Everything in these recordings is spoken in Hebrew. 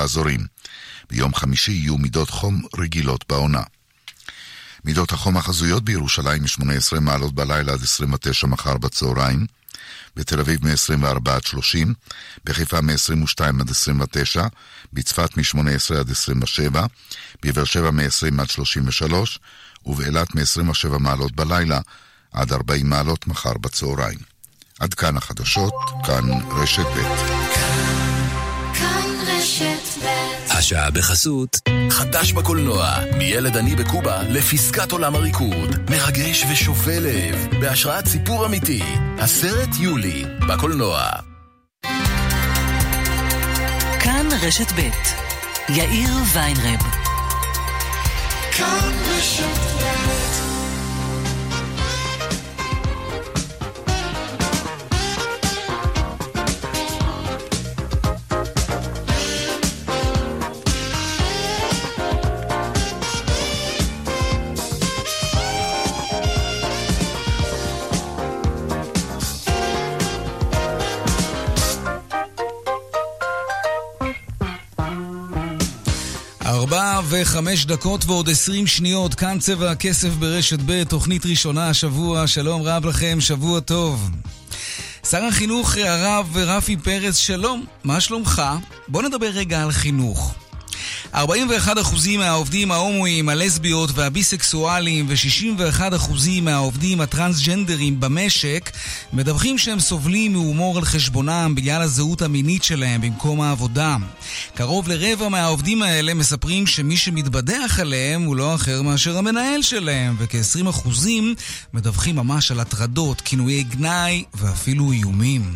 האזורים. ביום חמישי יהיו מידות חום רגילות בעונה. מידות החום החזויות בירושלים מ-18 מעלות בלילה עד 29 מחר בצהריים, בתל אביב מ-24 עד 30, בחיפה מ-22 עד 29, בצפת מ-18 עד 27, בבאר שבע מ-20 עד 33, ובאילת מ-27 מעלות בלילה עד 40 מעלות מחר בצהריים. עד כאן החדשות, כאן רשת ב'. השעה בחסות. חדש בקולנוע, מילד עני בקובה לפסקת עולם הריקוד. מרגש ושובה לב, בהשראת סיפור אמיתי. הסרט יולי, בקולנוע. כאן רשת ב' יאיר ויינרב. כאן רשת ב' וחמש דקות ועוד עשרים שניות, כאן צבע הכסף ברשת ב', תוכנית ראשונה השבוע, שלום רב לכם, שבוע טוב. שר החינוך הרב רפי פרץ, שלום, מה שלומך? בוא נדבר רגע על חינוך. 41% מהעובדים ההומואים, הלסביות והביסקסואלים ו-61% מהעובדים הטרנסג'נדרים במשק מדווחים שהם סובלים מהומור על חשבונם בגלל הזהות המינית שלהם במקום העבודה. קרוב לרבע מהעובדים האלה מספרים שמי שמתבדח עליהם הוא לא אחר מאשר המנהל שלהם, וכ-20% מדווחים ממש על הטרדות, כינויי גנאי ואפילו איומים.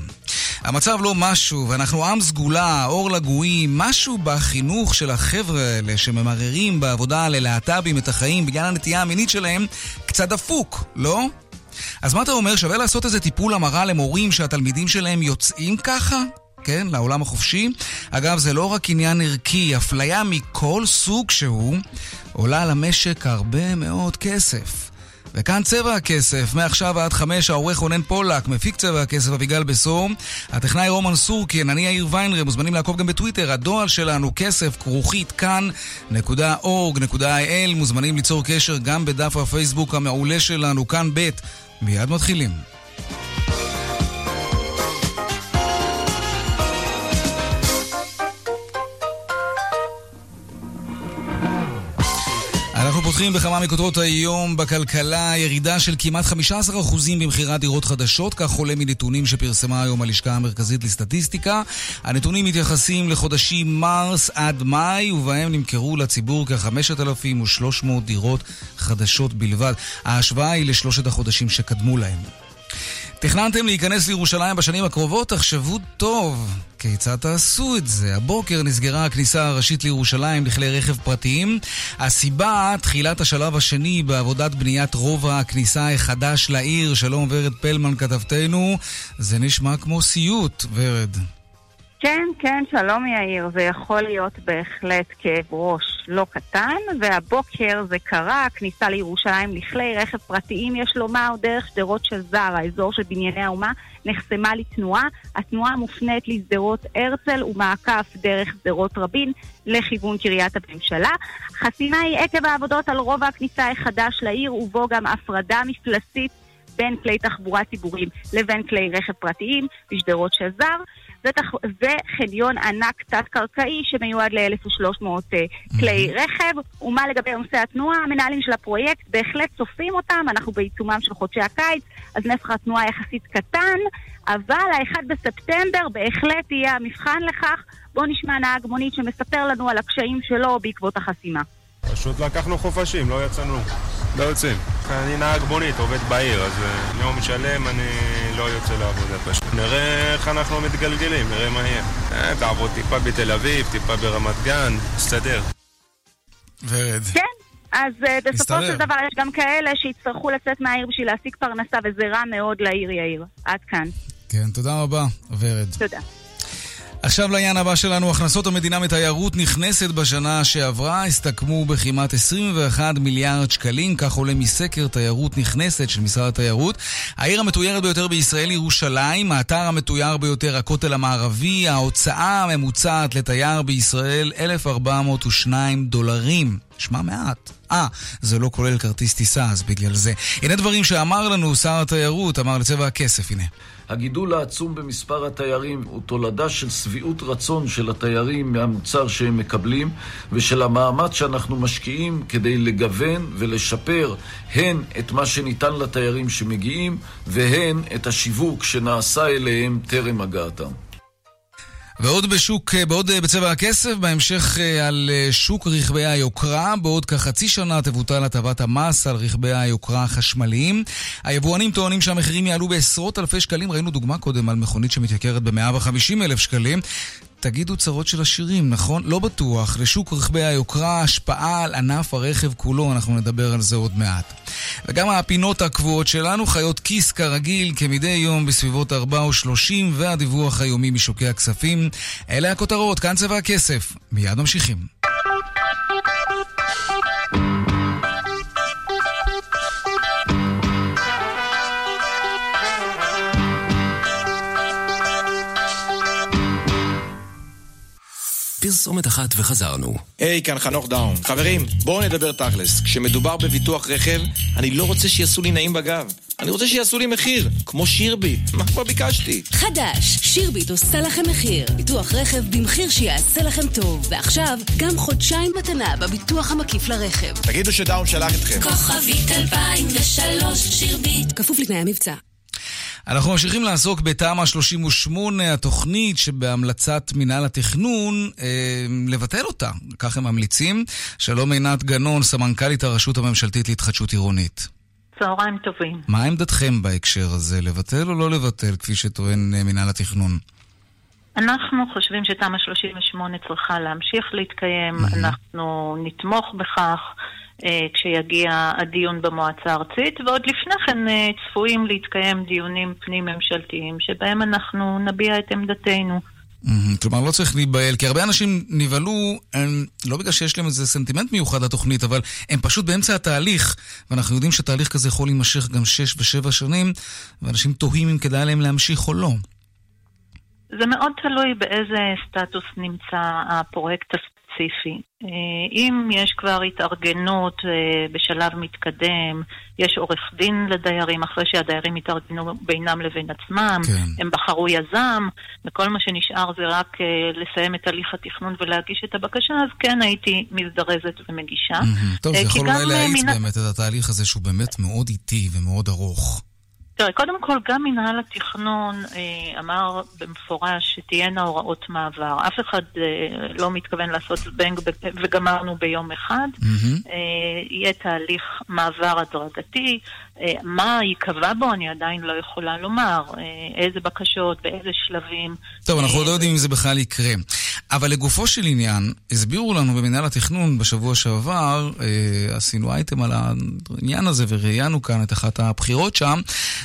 המצב לא משהו, ואנחנו עם סגולה, אור לגויים, משהו בחינוך של החבר'ה האלה שממררים בעבודה ללהט"בים את החיים בגלל הנטייה המינית שלהם, קצת דפוק, לא? אז מה אתה אומר, שווה לעשות איזה טיפול המרה למורים שהתלמידים שלהם יוצאים ככה? כן, לעולם החופשי. אגב, זה לא רק עניין ערכי, אפליה מכל סוג שהוא עולה למשק הרבה מאוד כסף. וכאן צבע הכסף, מעכשיו עד חמש, העורך רונן פולק, מפיק צבע הכסף אביגל בשור, הטכנאי רומן סורקין, אני יאיר ויינרם, מוזמנים לעקוב גם בטוויטר, הדואל שלנו כסף כרוכית כאן.org.il, מוזמנים ליצור קשר גם בדף הפייסבוק המעולה שלנו, כאן ב', מיד מתחילים. פותחים בכמה מכותרות היום בכלכלה, ירידה של כמעט 15% במכירת דירות חדשות, כך עולה מנתונים שפרסמה היום הלשכה המרכזית לסטטיסטיקה. הנתונים מתייחסים לחודשים מרס עד מאי, ובהם נמכרו לציבור כ-5,300 דירות חדשות בלבד. ההשוואה היא לשלושת החודשים שקדמו להם. תכננתם להיכנס לירושלים בשנים הקרובות? תחשבו טוב כיצד תעשו את זה. הבוקר נסגרה הכניסה הראשית לירושלים לכלי רכב פרטיים. הסיבה, תחילת השלב השני בעבודת בניית רובע הכניסה החדש לעיר. שלום ורד פלמן כתבתנו. זה נשמע כמו סיוט, ורד. כן, כן, שלום יאיר, זה יכול להיות בהחלט כאב ראש לא קטן, והבוקר זה קרה, כניסה לירושלים לכלי רכב פרטיים, יש לומר, דרך שדרות שזר, האזור של בנייני האומה, נחסמה לתנועה. התנועה מופנית לשדרות הרצל ומעקף דרך שדרות רבין לכיוון קריית הממשלה. חסימה היא עקב העבודות על רובע הכניסה החדש לעיר, ובו גם הפרדה מפלסית בין כלי תחבורה ציבוריים לבין כלי רכב פרטיים בשדרות שזר. וחניון ענק תת-קרקעי שמיועד ל-1,300 אה, כלי רכב. ומה לגבי עומסי התנועה? המנהלים של הפרויקט בהחלט צופים אותם, אנחנו בעיצומם של חודשי הקיץ, אז נפח התנועה יחסית קטן, אבל ה-1 בספטמבר בהחלט יהיה המבחן לכך. בואו נשמע נהג מונית שמספר לנו על הקשיים שלו בעקבות החסימה. פשוט לקחנו חופשים, לא יצאנו. לא יוצאים. אני נהג מונית, עובד בעיר, אז אה, יום שלם אני לא יוצא לעבודה פשוט. נראה איך אנחנו מתגלגלים, נראה מה יהיה. אה, תעבוד טיפה בתל אביב, טיפה ברמת גן, נסתדר. ורד. כן. אז uh, בסופו של דבר יש גם כאלה שיצטרכו לצאת מהעיר בשביל להשיג פרנסה, וזה רע מאוד לעיר יאיר. עד כאן. כן, תודה רבה, ורד. תודה. עכשיו לעניין הבא שלנו, הכנסות המדינה מתיירות נכנסת בשנה שעברה הסתכמו בכמעט 21 מיליארד שקלים, כך עולה מסקר תיירות נכנסת של משרד התיירות. העיר המתוירת ביותר בישראל ירושלים, האתר המתויר ביותר הכותל המערבי, ההוצאה הממוצעת לתייר בישראל 1,402 דולרים. נשמע מעט. אה, זה לא כולל כרטיס טיסה, אז בגלל זה. הנה דברים שאמר לנו שר התיירות, אמר לצבע הכסף, הנה. הגידול העצום במספר התיירים הוא תולדה של שביעות רצון של התיירים מהמוצר שהם מקבלים ושל המאמץ שאנחנו משקיעים כדי לגוון ולשפר הן את מה שניתן לתיירים שמגיעים והן את השיווק שנעשה אליהם טרם הגעתם. ועוד בשוק, בעוד בצבע הכסף, בהמשך על שוק רכבי היוקרה, בעוד כחצי שנה תבוטל הטבת המס על רכבי היוקרה החשמליים. היבואנים טוענים שהמחירים יעלו בעשרות אלפי שקלים, ראינו דוגמה קודם על מכונית שמתייקרת ב-150 אלף שקלים. תגידו צרות של עשירים, נכון? לא בטוח. לשוק רכבי היוקרה, השפעה על ענף הרכב כולו, אנחנו נדבר על זה עוד מעט. וגם הפינות הקבועות שלנו, חיות כיס כרגיל, כמדי יום בסביבות 4 ו-30, והדיווח היומי משוקי הכספים. אלה הכותרות, כאן צבע הכסף. מיד ממשיכים. פרסומת אחת וחזרנו. היי, hey, כאן חנוך דאום. חברים, בואו נדבר תכלס. כשמדובר בביטוח רכב, אני לא רוצה שיעשו לי נעים בגב. אני רוצה שיעשו לי מחיר, כמו שירביט. מה כבר ביקשתי? חדש, שירביט עושה לכם מחיר. ביטוח רכב במחיר שיעשה לכם טוב. ועכשיו, גם חודשיים מתנה בביטוח המקיף לרכב. תגידו שדאום שלח אתכם. כוכבית 2003 שירביט. כפוף לתנאי המבצע. אנחנו ממשיכים לעסוק בתמ"א 38, התוכנית שבהמלצת מינהל התכנון, אה, לבטל אותה. כך הם ממליצים. שלום עינת גנון, סמנכ"לית הרשות הממשלתית להתחדשות עירונית. צהריים טובים. מה עמדתכם בהקשר הזה, לבטל או לא לבטל, כפי שטוען אה, מינהל התכנון? אנחנו חושבים שתמ"א 38 צריכה להמשיך להתקיים, mm-hmm. אנחנו נתמוך בכך. כשיגיע הדיון במועצה הארצית, ועוד לפני כן צפויים להתקיים דיונים פנים-ממשלתיים שבהם אנחנו נביע את עמדתנו. כלומר, לא צריך להיבהל, כי הרבה אנשים נבהלו, לא בגלל שיש להם איזה סנטימנט מיוחד לתוכנית, אבל הם פשוט באמצע התהליך, ואנחנו יודעים שתהליך כזה יכול להימשך גם שש ושבע שנים, ואנשים תוהים אם כדאי להם להמשיך או לא. זה מאוד תלוי באיזה סטטוס נמצא הפרויקט ספציפי. אה, אם יש כבר התארגנות אה, בשלב מתקדם, יש עורך דין לדיירים, אחרי שהדיירים התארגנו בינם לבין עצמם, כן. הם בחרו יזם, וכל מה שנשאר זה רק אה, לסיים את הליך התכנון ולהגיש את הבקשה, אז כן הייתי מזדרזת ומגישה. Mm-hmm. טוב, זה יכול אולי להאיץ מינה... באמת את התהליך הזה שהוא באמת מאוד איטי ומאוד ארוך. תראה, קודם כל, גם מנהל התכנון אה, אמר במפורש שתהיינה הוראות מעבר. אף אחד אה, לא מתכוון לעשות זבנג וגמרנו ביום אחד. Mm-hmm. אה, יהיה תהליך מעבר הדרגתי. אה, מה ייקבע בו, אני עדיין לא יכולה לומר. אה, איזה בקשות, באיזה שלבים. טוב, אנחנו לא יודעים אם זה בכלל יקרה. אבל לגופו של עניין, הסבירו לנו במנהל התכנון בשבוע שעבר, אה, עשינו אייטם על העניין הזה וראיינו כאן את אחת הבחירות שם,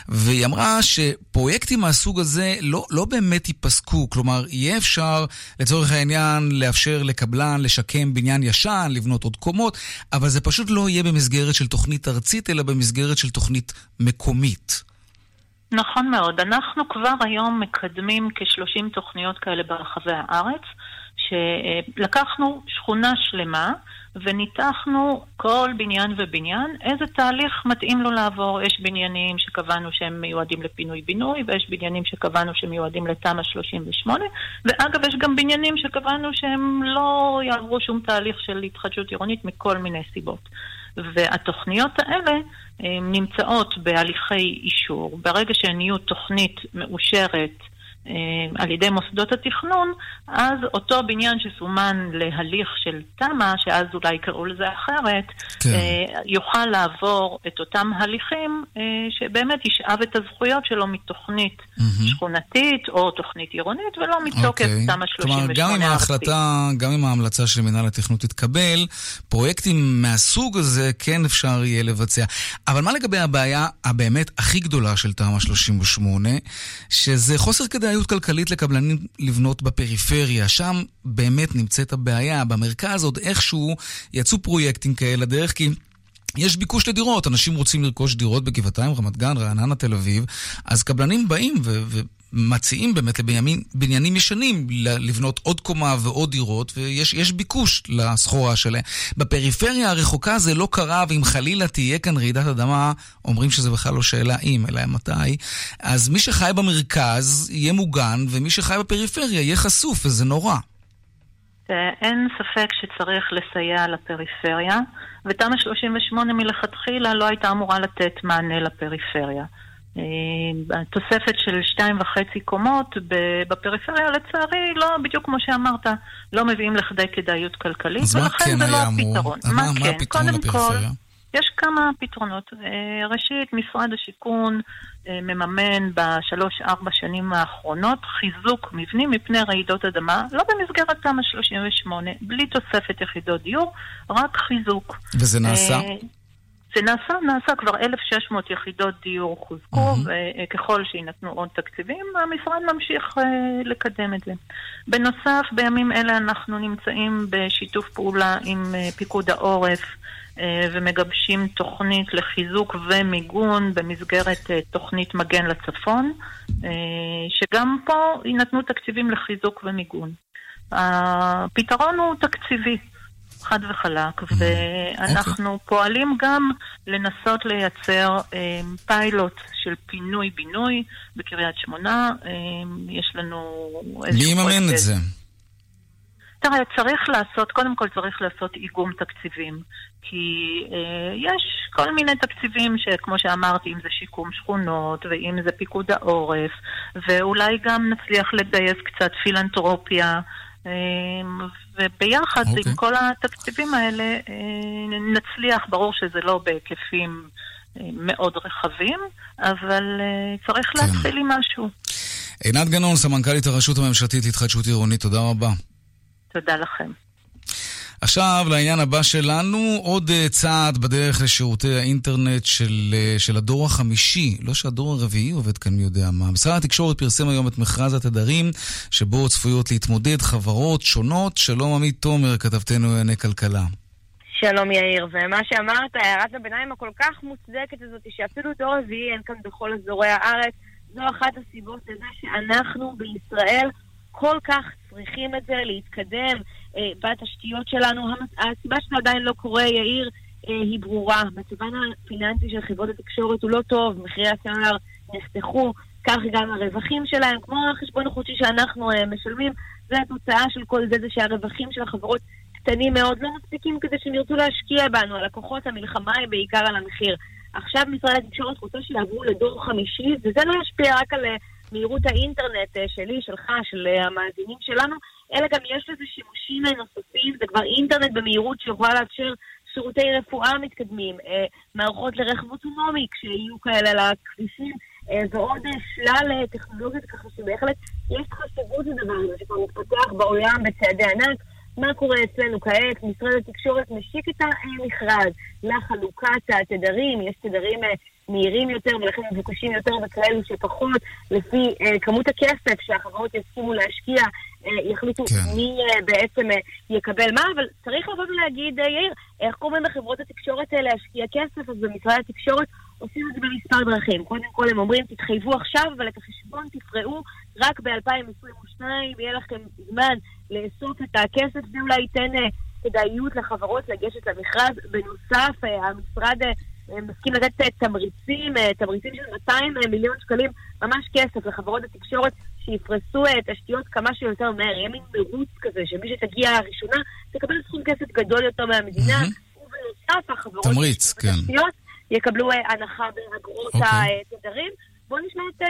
והיא אמרה שפרויקטים מהסוג הזה לא, לא באמת ייפסקו. כלומר, יהיה אפשר, לצורך העניין, לאפשר לקבלן לשקם בניין ישן, לבנות עוד קומות, אבל זה פשוט לא יהיה במסגרת של תוכנית ארצית, אלא במסגרת של תוכנית מקומית. נכון מאוד. אנחנו כבר היום מקדמים כ-30 תוכניות כאלה ברחבי הארץ, שלקחנו שכונה שלמה וניתחנו כל בניין ובניין איזה תהליך מתאים לו לעבור. יש בניינים שקבענו שהם מיועדים לפינוי-בינוי, ויש בניינים שקבענו שהם מיועדים לתמ"א 38, ואגב, יש גם בניינים שקבענו שהם לא יעברו שום תהליך של התחדשות עירונית מכל מיני סיבות. והתוכניות האלה נמצאות בהליכי אישור. ברגע שהן יהיו תוכנית מאושרת אה, על ידי מוסדות התכנון, אז אותו בניין שסומן להליך של תמ"א, שאז אולי יקראו לזה אחרת, כן. אה, יוכל לעבור את אותם הליכים אה, שבאמת ישאב את הזכויות שלו מתוכנית mm-hmm. שכונתית או תוכנית עירונית, ולא מתוקף אוקיי. תמ"א 38 כלומר, גם אם ההחלטה, גם אם ההמלצה של מנהל התכנון תתקבל, פרויקטים מהסוג הזה כן אפשר יהיה לבצע. אבל מה לגבי הבעיה הבאמת הכי גדולה של תמ"א 38, שזה חוסר כדאיות? כדאיות כלכלית לקבלנים לבנות בפריפריה. שם באמת נמצאת הבעיה. במרכז עוד איכשהו יצאו פרויקטים כאלה דרך, כי... יש ביקוש לדירות, אנשים רוצים לרכוש דירות בגבעתיים, רמת גן, רעננה, תל אביב, אז קבלנים באים ו- ומציעים באמת לבניינים ישנים לבנות עוד קומה ועוד דירות, ויש ביקוש לסחורה שלהם. בפריפריה הרחוקה זה לא קרה, ואם חלילה תהיה כאן רעידת אדמה, אומרים שזה בכלל לא שאלה אם, אלא מתי, אז מי שחי במרכז יהיה מוגן, ומי שחי בפריפריה יהיה חשוף, וזה נורא. אין ספק שצריך לסייע לפריפריה, ותמ"א 38 מלכתחילה לא הייתה אמורה לתת מענה לפריפריה. אה, התוספת של שתיים וחצי קומות בפריפריה, לצערי, לא, בדיוק כמו שאמרת, לא מביאים לכדי כדאיות כלכלית, ולכן כן זה לא הפתרון. מה, מה, מה כן? הפתרון לפריפריה? כל, יש כמה פתרונות. אה, ראשית, משרד השיכון אה, מממן בשלוש-ארבע שנים האחרונות חיזוק מבנים מפני רעידות אדמה, לא במסגרת תמ"א 38, בלי תוספת יחידות דיור, רק חיזוק. וזה נעשה? זה נעשה, נעשה כבר 1,600 יחידות דיור חוזקו, mm-hmm. וככל שיינתנו עוד תקציבים, המשרד ממשיך לקדם את זה. בנוסף, בימים אלה אנחנו נמצאים בשיתוף פעולה עם פיקוד העורף. אה, ומגבשים תוכנית לחיזוק ומיגון במסגרת אה, תוכנית מגן לצפון, אה, שגם פה יינתנו תקציבים לחיזוק ומיגון. הפתרון הוא תקציבי. חד וחלק, mm-hmm. ואנחנו okay. פועלים גם לנסות לייצר אה, פיילוט של פינוי-בינוי בקריית שמונה. אה, יש לנו מי יממן את זה? תראה, צריך לעשות, קודם כל צריך לעשות איגום תקציבים. כי אה, יש כל מיני תקציבים שכמו שאמרתי, אם זה שיקום שכונות, ואם זה פיקוד העורף, ואולי גם נצליח לגייס קצת פילנטרופיה. אה, וביחד okay. עם אוקיי. כל התקציבים האלה אה, נצליח, ברור שזה לא בהיקפים אה, מאוד רחבים, אבל אה, צריך כן. להתחיל עם משהו. עינת גנון, סמנכ"לית הרשות הממשלתית להתחדשות עירונית, תודה רבה. תודה לכם. עכשיו לעניין הבא שלנו, עוד אה, צעד בדרך לשירותי האינטרנט של, אה, של הדור החמישי, לא שהדור הרביעי עובד כאן מי יודע מה. משרד התקשורת פרסם היום את מכרז התדרים, שבו צפויות להתמודד חברות שונות. שלום עמית תומר, כתבתנו לענייני כלכלה. שלום יאיר, ומה שאמרת, הערת הביניים הכל כך מוצדקת הזאת, שאפילו דור רביעי אין כאן בכל אזורי הארץ, זו אחת הסיבות לזה שאנחנו בישראל כל כך צריכים את זה, להתקדם בתשתיות שלנו. הסיבה שזה עדיין לא קורה, יאיר, אה, היא ברורה. מצבן הפיננסי של חברות התקשורת הוא לא טוב, מחירי הסלולר נחתכו, כך גם הרווחים שלהם, כמו החשבון החודשי שאנחנו אה, משלמים, זה התוצאה של כל זה, זה שהרווחים של החברות קטנים מאוד, לא מספיקים כדי שהם ירצו להשקיע בנו. הלקוחות, המלחמה היא בעיקר על המחיר. עכשיו משרד התקשורת רוצה שיעברו לדור חמישי, וזה לא ישפיע רק על מהירות האינטרנט אה, שלי, שלך, של אה, המאזינים שלנו, אלא גם יש לזה שימושים נוספים, זה כבר אינטרנט במהירות שיכולה לאפשר שירותי רפואה מתקדמים, אה, מערכות לרכב אוטונומי כשיהיו כאלה על הכבישים, ועוד שלל טכנולוגיות ככה שבהחלט יש חשיבות לדבר הזה שכבר מתפתח בעולם בצעדי ענק. מה קורה אצלנו כעת? משרד התקשורת משיק את המכרז לחלוקת התדרים, יש תדרים מהירים יותר ולכן מבוקשים יותר וכאלו שפחות, לפי uh, כמות הכסף שהחברות יסכימו להשקיע, uh, יחליטו כן. מי uh, בעצם uh, יקבל מה, אבל צריך לבוא ולהגיד, uh, יאיר, איך קוראים לחברות התקשורת uh, להשקיע כסף? אז במשרד התקשורת עושים את זה במספר דרכים. קודם כל הם אומרים, תתחייבו עכשיו, אבל את החשבון תפרעו רק ב-2022, יהיה לכם זמן לאסוף את הכסף, זה אולי ייתן uh, כדאיות לחברות לגשת למכרז. בנוסף, uh, המשרד... מסכים לתת אה, תמריצים, אה, תמריצים של 200 אה, מיליון שקלים, ממש כסף לחברות התקשורת שיפרסו תשתיות כמה שיותר מהר. יהיה מין מירוץ כזה, שמי שתגיע הראשונה תקבל סכום כסף גדול יותר מהמדינה, ובנוסף החברות... תמריץ, כן. יקבלו הנחה באגרות okay. אוקיי. התדרים. בואו נשמע את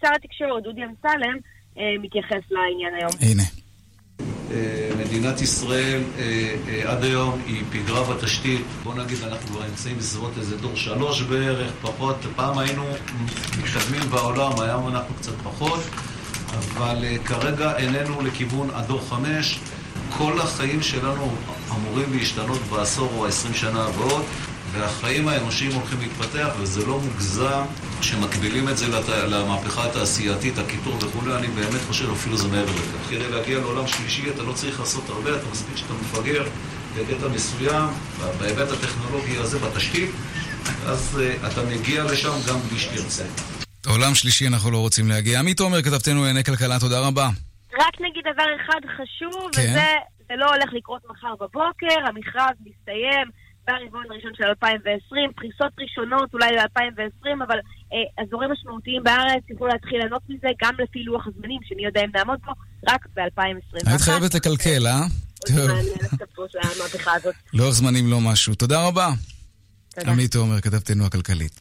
שר התקשורת, דודי אמסלם, מתייחס לעניין היום. הנה. מדינת ישראל אה, אה, עד היום היא פיגרה בתשתית, בוא נגיד אנחנו כבר נמצאים בסביבות איזה דור שלוש בערך, פחות, פעם היינו מתקדמים בעולם, היום אנחנו קצת פחות, אבל אה, כרגע איננו לכיוון הדור חמש, כל החיים שלנו אמורים להשתנות בעשור או העשרים שנה הבאות והחיים האנושיים הולכים להתפתח וזה לא מוגזם שמקבילים את זה לת... למהפכה התעשייתית, הקיטור וכולי, אני באמת חושב אפילו זה מעבר לכך. כדי להגיע לעולם שלישי אתה לא צריך לעשות הרבה, אתה מספיק שאתה מפגר בקטע מסוים, בהיבט הטכנולוגי הזה, בתשתית, אז uh, אתה מגיע לשם גם בלי שתרצה. עולם שלישי אנחנו לא רוצים להגיע. עמית עומר, כתבתנו לענייני כלכלה, תודה רבה. רק נגיד דבר אחד חשוב, כן. וזה זה לא הולך לקרות מחר בבוקר, המכרז מסתיים ברבעון הראשון של 2020, פריסות ראשונות אולי ל-2020, אבל אה, אזורים משמעותיים בארץ יוכלו להתחיל ליהנות מזה גם לפי לוח הזמנים, שמי יודע אם נעמוד בו, רק ב-2021. היית חייבת לקלקל, אה? טוב. לוח זמנים לא משהו. תודה רבה. תודה. עמית עומר, כתבתנו הכלכלית.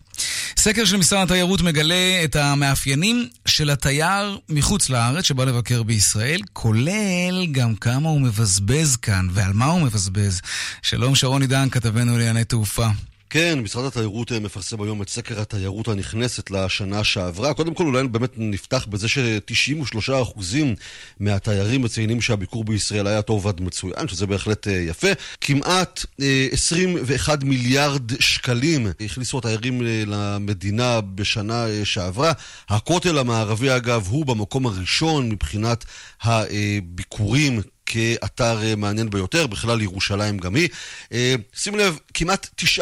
סקר של משרד התיירות מגלה את המאפיינים של התייר מחוץ לארץ שבא לבקר בישראל, כולל גם כמה הוא מבזבז כאן ועל מה הוא מבזבז. שלום שרון עידן, כתבנו לענייני תעופה. כן, משרד התיירות אה, מפרסם היום את סקר התיירות הנכנסת לשנה שעברה. קודם כל אולי באמת נפתח בזה ש-93% מהתיירים מציינים שהביקור בישראל היה טוב עד מצוין, שזה בהחלט אה, יפה. כמעט אה, 21 מיליארד שקלים הכניסו התיירים אה, למדינה בשנה אה, שעברה. הכותל המערבי אגב הוא במקום הראשון מבחינת הביקורים. כאתר אה, מעניין ביותר, בכלל ירושלים גם היא. אה, שים לב, כמעט 9%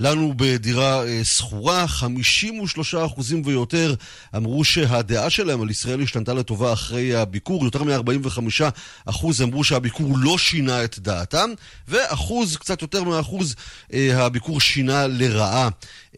לנו בדירה אה, שכורה, 53% ויותר אמרו שהדעה שלהם על ישראל השתנתה לטובה אחרי הביקור, יותר מ-45% אמרו שהביקור לא שינה את דעתם, ואחוז, קצת יותר מאחוז, אה, הביקור שינה לרעה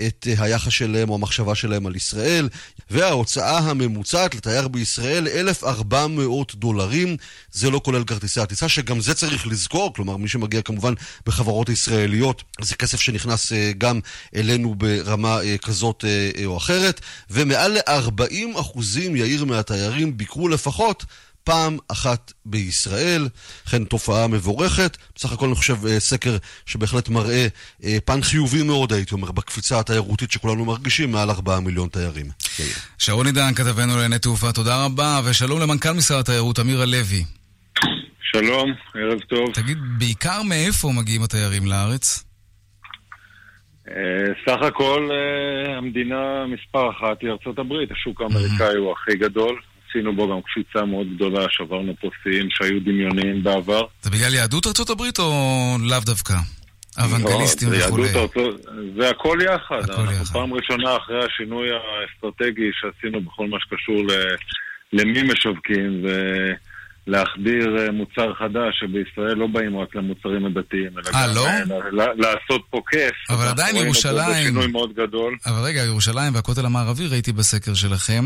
את אה, היחס שלהם או המחשבה שלהם על ישראל, וההוצאה הממוצעת לתייר בישראל, 1,400 דולרים, זה לא כולל כרטיסי הטיסה, שגם זה צריך לזכור, כלומר מי שמגיע כמובן בחברות ישראליות, זה כסף שנכנס גם אלינו ברמה אה, כזאת אה, אה, או אחרת, ומעל ל-40 אחוזים, יאיר, מהתיירים ביקרו לפחות פעם אחת בישראל, לכן תופעה מבורכת. בסך הכל אני חושב סקר שבהחלט מראה אה, פן חיובי מאוד, הייתי אומר, בקפיצה התיירותית שכולנו מרגישים מעל 4 מיליון תיירים. שרון עידן, כתבנו לענייני תעופה, תודה רבה, ושלום למנכ"ל משרד התיירות, אמיר הלוי. שלום, ערב טוב. תגיד, בעיקר מאיפה מגיעים התיירים לארץ? אה, סך הכל אה, המדינה מספר אחת היא ארצות הברית, השוק האמריקאי הוא הכי גדול. עשינו בו גם קפיצה מאוד גדולה, שברנו פה שיאים שהיו דמיוניים בעבר. זה בגלל יהדות ארצות הברית או לאו דווקא? אוונגליסטים לא, וכולי. זה הכל יחד. הכל אנחנו יחד. פעם ראשונה אחרי השינוי האסטרטגי שעשינו בכל מה שקשור ל- למי משווקים ולהחדיר אה, מוצר חדש שבישראל לא באים רק למוצרים הדתיים, אלא אה, גם לא? אה, לעשות פה כיף. אבל עדיין ירושלים- בשינוי מאוד גדול. אבל רגע, ירושלים והכותל המערבי, ראיתי בסקר שלכם,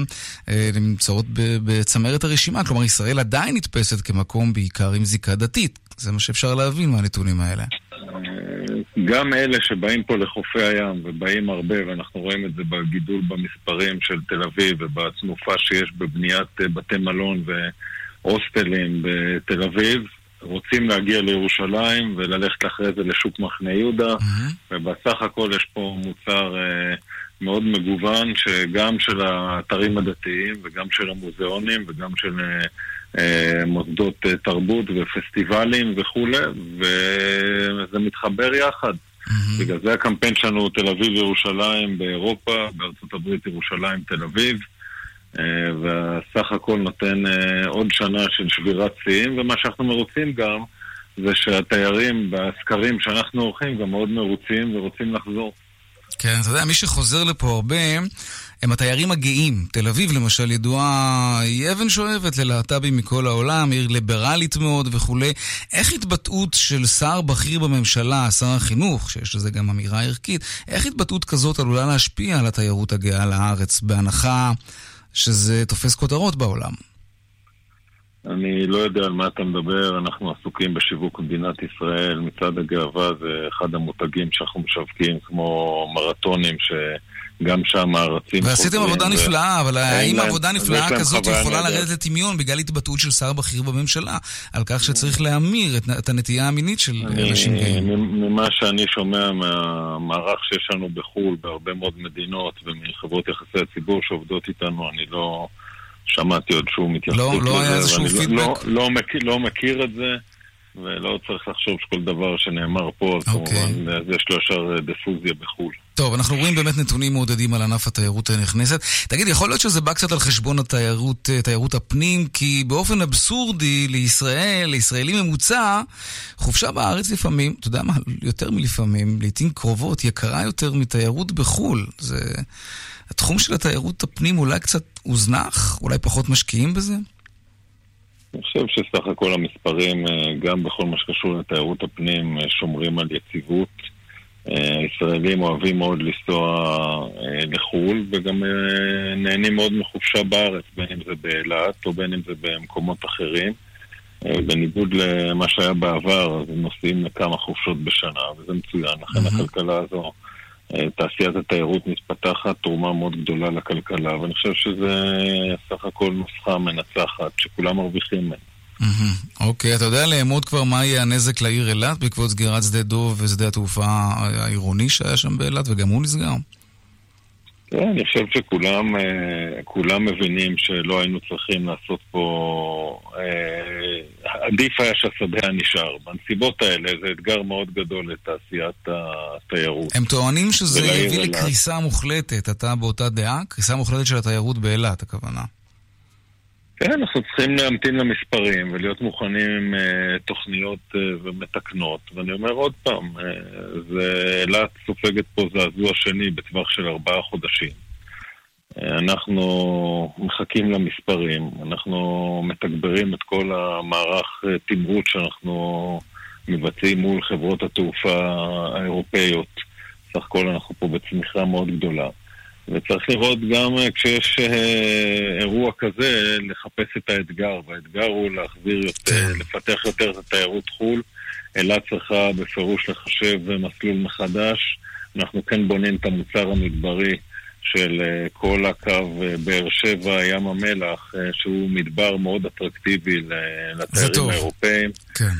נמצאות בצמרת הרשימה. כלומר, ישראל עדיין נתפסת כמקום בעיקר עם זיקה דתית. זה מה שאפשר להבין מהנתונים האלה. גם אלה שבאים פה לחופי הים ובאים הרבה, ואנחנו רואים את זה בגידול במספרים של תל אביב ובתנופה שיש בבניית בתי מלון והוסטלים בתל אביב, רוצים להגיע לירושלים וללכת אחרי זה לשוק מחנה יהודה, ובסך הכל יש פה מוצר אה, מאוד מגוון, שגם של האתרים הדתיים וגם של המוזיאונים וגם של אה, אה, מוסדות אה, תרבות ופסטיבלים וכולי, וזה מתחבר יחד. בגלל זה הקמפיין שלנו תל אביב-ירושלים באירופה, בארצות הברית ירושלים תל אביב, והסך הכל נותן אה, עוד שנה של שבירת שיאים, ומה שאנחנו מרוצים גם זה שהתיירים בסקרים שאנחנו עורכים גם מאוד מרוצים ורוצים לחזור. כן, אתה יודע, מי שחוזר לפה הרבה הם התיירים הגאים. תל אביב למשל ידועה, היא אבן שואבת ללהט"בים מכל העולם, עיר ליברלית מאוד וכולי. איך התבטאות של שר בכיר בממשלה, שר החינוך, שיש לזה גם אמירה ערכית, איך התבטאות כזאת עלולה להשפיע על התיירות הגאה לארץ, בהנחה שזה תופס כותרות בעולם? אני לא יודע על מה אתה מדבר, אנחנו עסוקים בשיווק מדינת ישראל. מצעד הגאווה זה אחד המותגים שאנחנו משווקים, כמו מרתונים, שגם שם הרצים ועשיתם עבודה נפלאה, אבל האם עבודה נפלאה כזאת יכולה. לרדת לטמיון בגלל התבטאות של שר בכיר בממשלה, על כך שצריך להמיר את, הנטייה המינית של אנשים גאים? ממה שאני שומע מהמערך שיש לנו בחו"ל, בהרבה מאוד מדינות, ומחברות יחסי הציבור שעובדות איתנו, אני לא שמעתי עוד שום התייחסות לא- לזה. לא היה איזשהו פידבק? לא, לא, לא מכיר את זה. ולא צריך לחשוב שכל דבר שנאמר פה, אז אוקיי. כמובן, יש לו ישר אה, דיפוזיה בחו"ל. טוב, אנחנו רואים באמת נתונים מעודדים על ענף התיירות הנכנסת. תגיד, יכול להיות שזה בא קצת על חשבון התיירות, אה, תיירות הפנים, כי באופן אבסורדי לישראל, לישראלי ממוצע, חופשה בארץ לפעמים, אתה יודע מה, יותר מלפעמים, לעיתים קרובות, יקרה יותר מתיירות בחו"ל. זה... התחום של התיירות הפנים אולי קצת הוזנח? אולי פחות משקיעים בזה? אני חושב שסך הכל המספרים, אה, גם בכל מה שקשור לתיירות הפנים, אה, שומרים על יציבות. אה, ישראלים אוהבים מאוד לנסוע לחו"ל וגם נהנים מאוד מחופשה בארץ, בין אם זה באילת או בין אם זה במקומות אחרים. בניגוד למה שהיה בעבר, אז הם נוסעים לכמה חופשות בשנה, וזה מצוין. לכן מהמם. הכלכלה הזו, תעשיית התיירות מתפתחת תרומה מאוד גדולה לכלכלה, ואני חושב שזה סך הכל נוסחה מנצחת, שכולם מרוויחים ממנה. אוקיי, אתה יודע לאמוד כבר מה יהיה הנזק לעיר אילת בעקבות סגירת שדה דוב ושדה התעופה העירוני שהיה שם באילת, וגם הוא נסגר? כן, אני חושב שכולם אה, כולם מבינים שלא היינו צריכים לעשות פה... אה, עדיף היה שהשדה היה נשאר. בנסיבות האלה זה אתגר מאוד גדול לתעשיית התיירות. הם טוענים שזה יביא. לקריסה מוחלטת. אתה באותה דעה? קריסה מוחלטת של התיירות באילת, הכוונה. כן, אנחנו צריכים להמתין למספרים ולהיות מוכנים עם אה, תוכניות אה, ומתקנות. ואני אומר עוד פעם, אה, זה אילת סופגת פה זעזוע שני בטווח של ארבעה חודשים. אה, אנחנו מחכים למספרים, אנחנו מתגברים את כל המערך אה, תמרוץ שאנחנו מבצעים מול חברות התעופה האירופאיות. סך הכל אנחנו פה בצמיחה מאוד גדולה. וצריך לראות גם אה, כשיש אה, אירוע כזה, לחפש את האתגר, והאתגר הוא להחזיר יותר, לפתח יותר את התיירות חו"ל. אילת צריכה בפירוש לחשב מסלול מחדש. אנחנו כן בונים את המוצר המדברי של אה, כל הקו באר שבע, ים המלח, שהוא מדבר מאוד אטרקטיבי לתיירים. האירופאים. כן.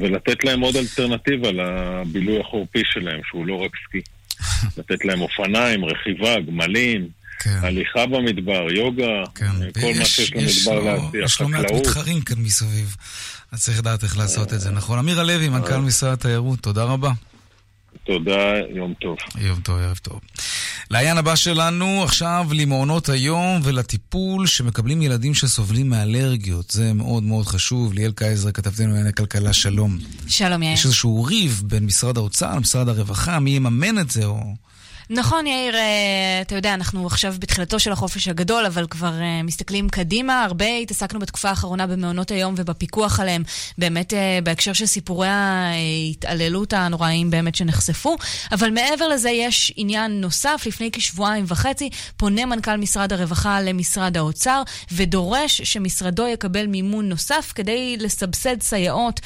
ולתת להם עוד אלטרנטיבה לבילוי החורפי שלהם, שהוא לא רק סקי. לתת להם אופניים, רכיבה, גמלים, הליכה במדבר, יוגה, אה, כל מה שיש יש למדבר להציע, יש לא מעט. מתחרים כאן מסביב. אז צריך לדעת איך לעשות את זה, נכון? אמיר הלוי, מנכ"ל משרד התיירות, תודה רבה. תודה, יום טוב. יום טוב, ערב טוב. לעיין הבא שלנו עכשיו למעונות היום ולטיפול שמקבלים ילדים שסובלים מאלרגיות. זה מאוד מאוד חשוב. ליאל קייזר, כתבתנו לענייני כלכלה, שלום. שלום יאיר. יש איזשהו ריב בין משרד האוצר למשרד הרווחה, מי יממן את זה, או... נכון, יאיר, אה, אתה יודע, אנחנו עכשיו בתחילתו של החופש הגדול, אבל כבר אה, מסתכלים קדימה. הרבה התעסקנו בתקופה האחרונה במעונות היום ובפיקוח עליהם, באמת אה, בהקשר של סיפורי ההתעללות הנוראיים באמת שנחשפו. אבל מעבר לזה יש עניין נוסף. לפני כשבועיים וחצי פונה מנכ"ל משרד הרווחה למשרד האוצר ודורש שמשרדו יקבל מימון נוסף כדי לסבסד סייעות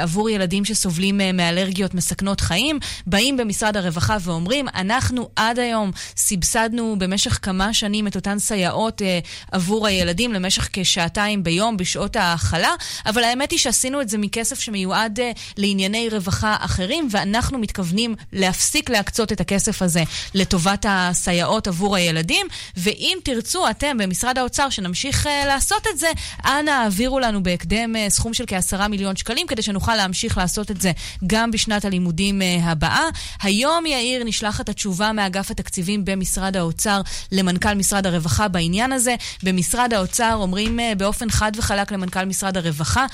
עבור ילדים שסובלים מאלרגיות מסכנות חיים. באים במשרד הרווחה ואומרים, אנחנו עד היום סבסדנו במשך כמה שנים את אותן סייעות אה, עבור הילדים למשך כשעתיים ביום בשעות ההאכלה, אבל האמת היא שעשינו את זה מכסף שמיועד אה, לענייני רווחה אחרים, ואנחנו מתכוונים להפסיק להקצות את הכסף הזה לטובת הסייעות עבור הילדים, ואם תרצו אתם במשרד האוצר שנמשיך אה, לעשות את זה, אנא העבירו לנו בהקדם אה, סכום של כעשרה מיליון שקלים, כדי שנוכל להמשיך לעשות את זה גם בשנת הלימודים אה, הבאה. היום, יאיר, נשלחת התשובה מאגף התקציבים במשרד האוצר למנכ"ל משרד הרווחה בעניין הזה. במשרד האוצר אומרים אה, באופן חד וחלק למנכ"ל משרד הרווחה,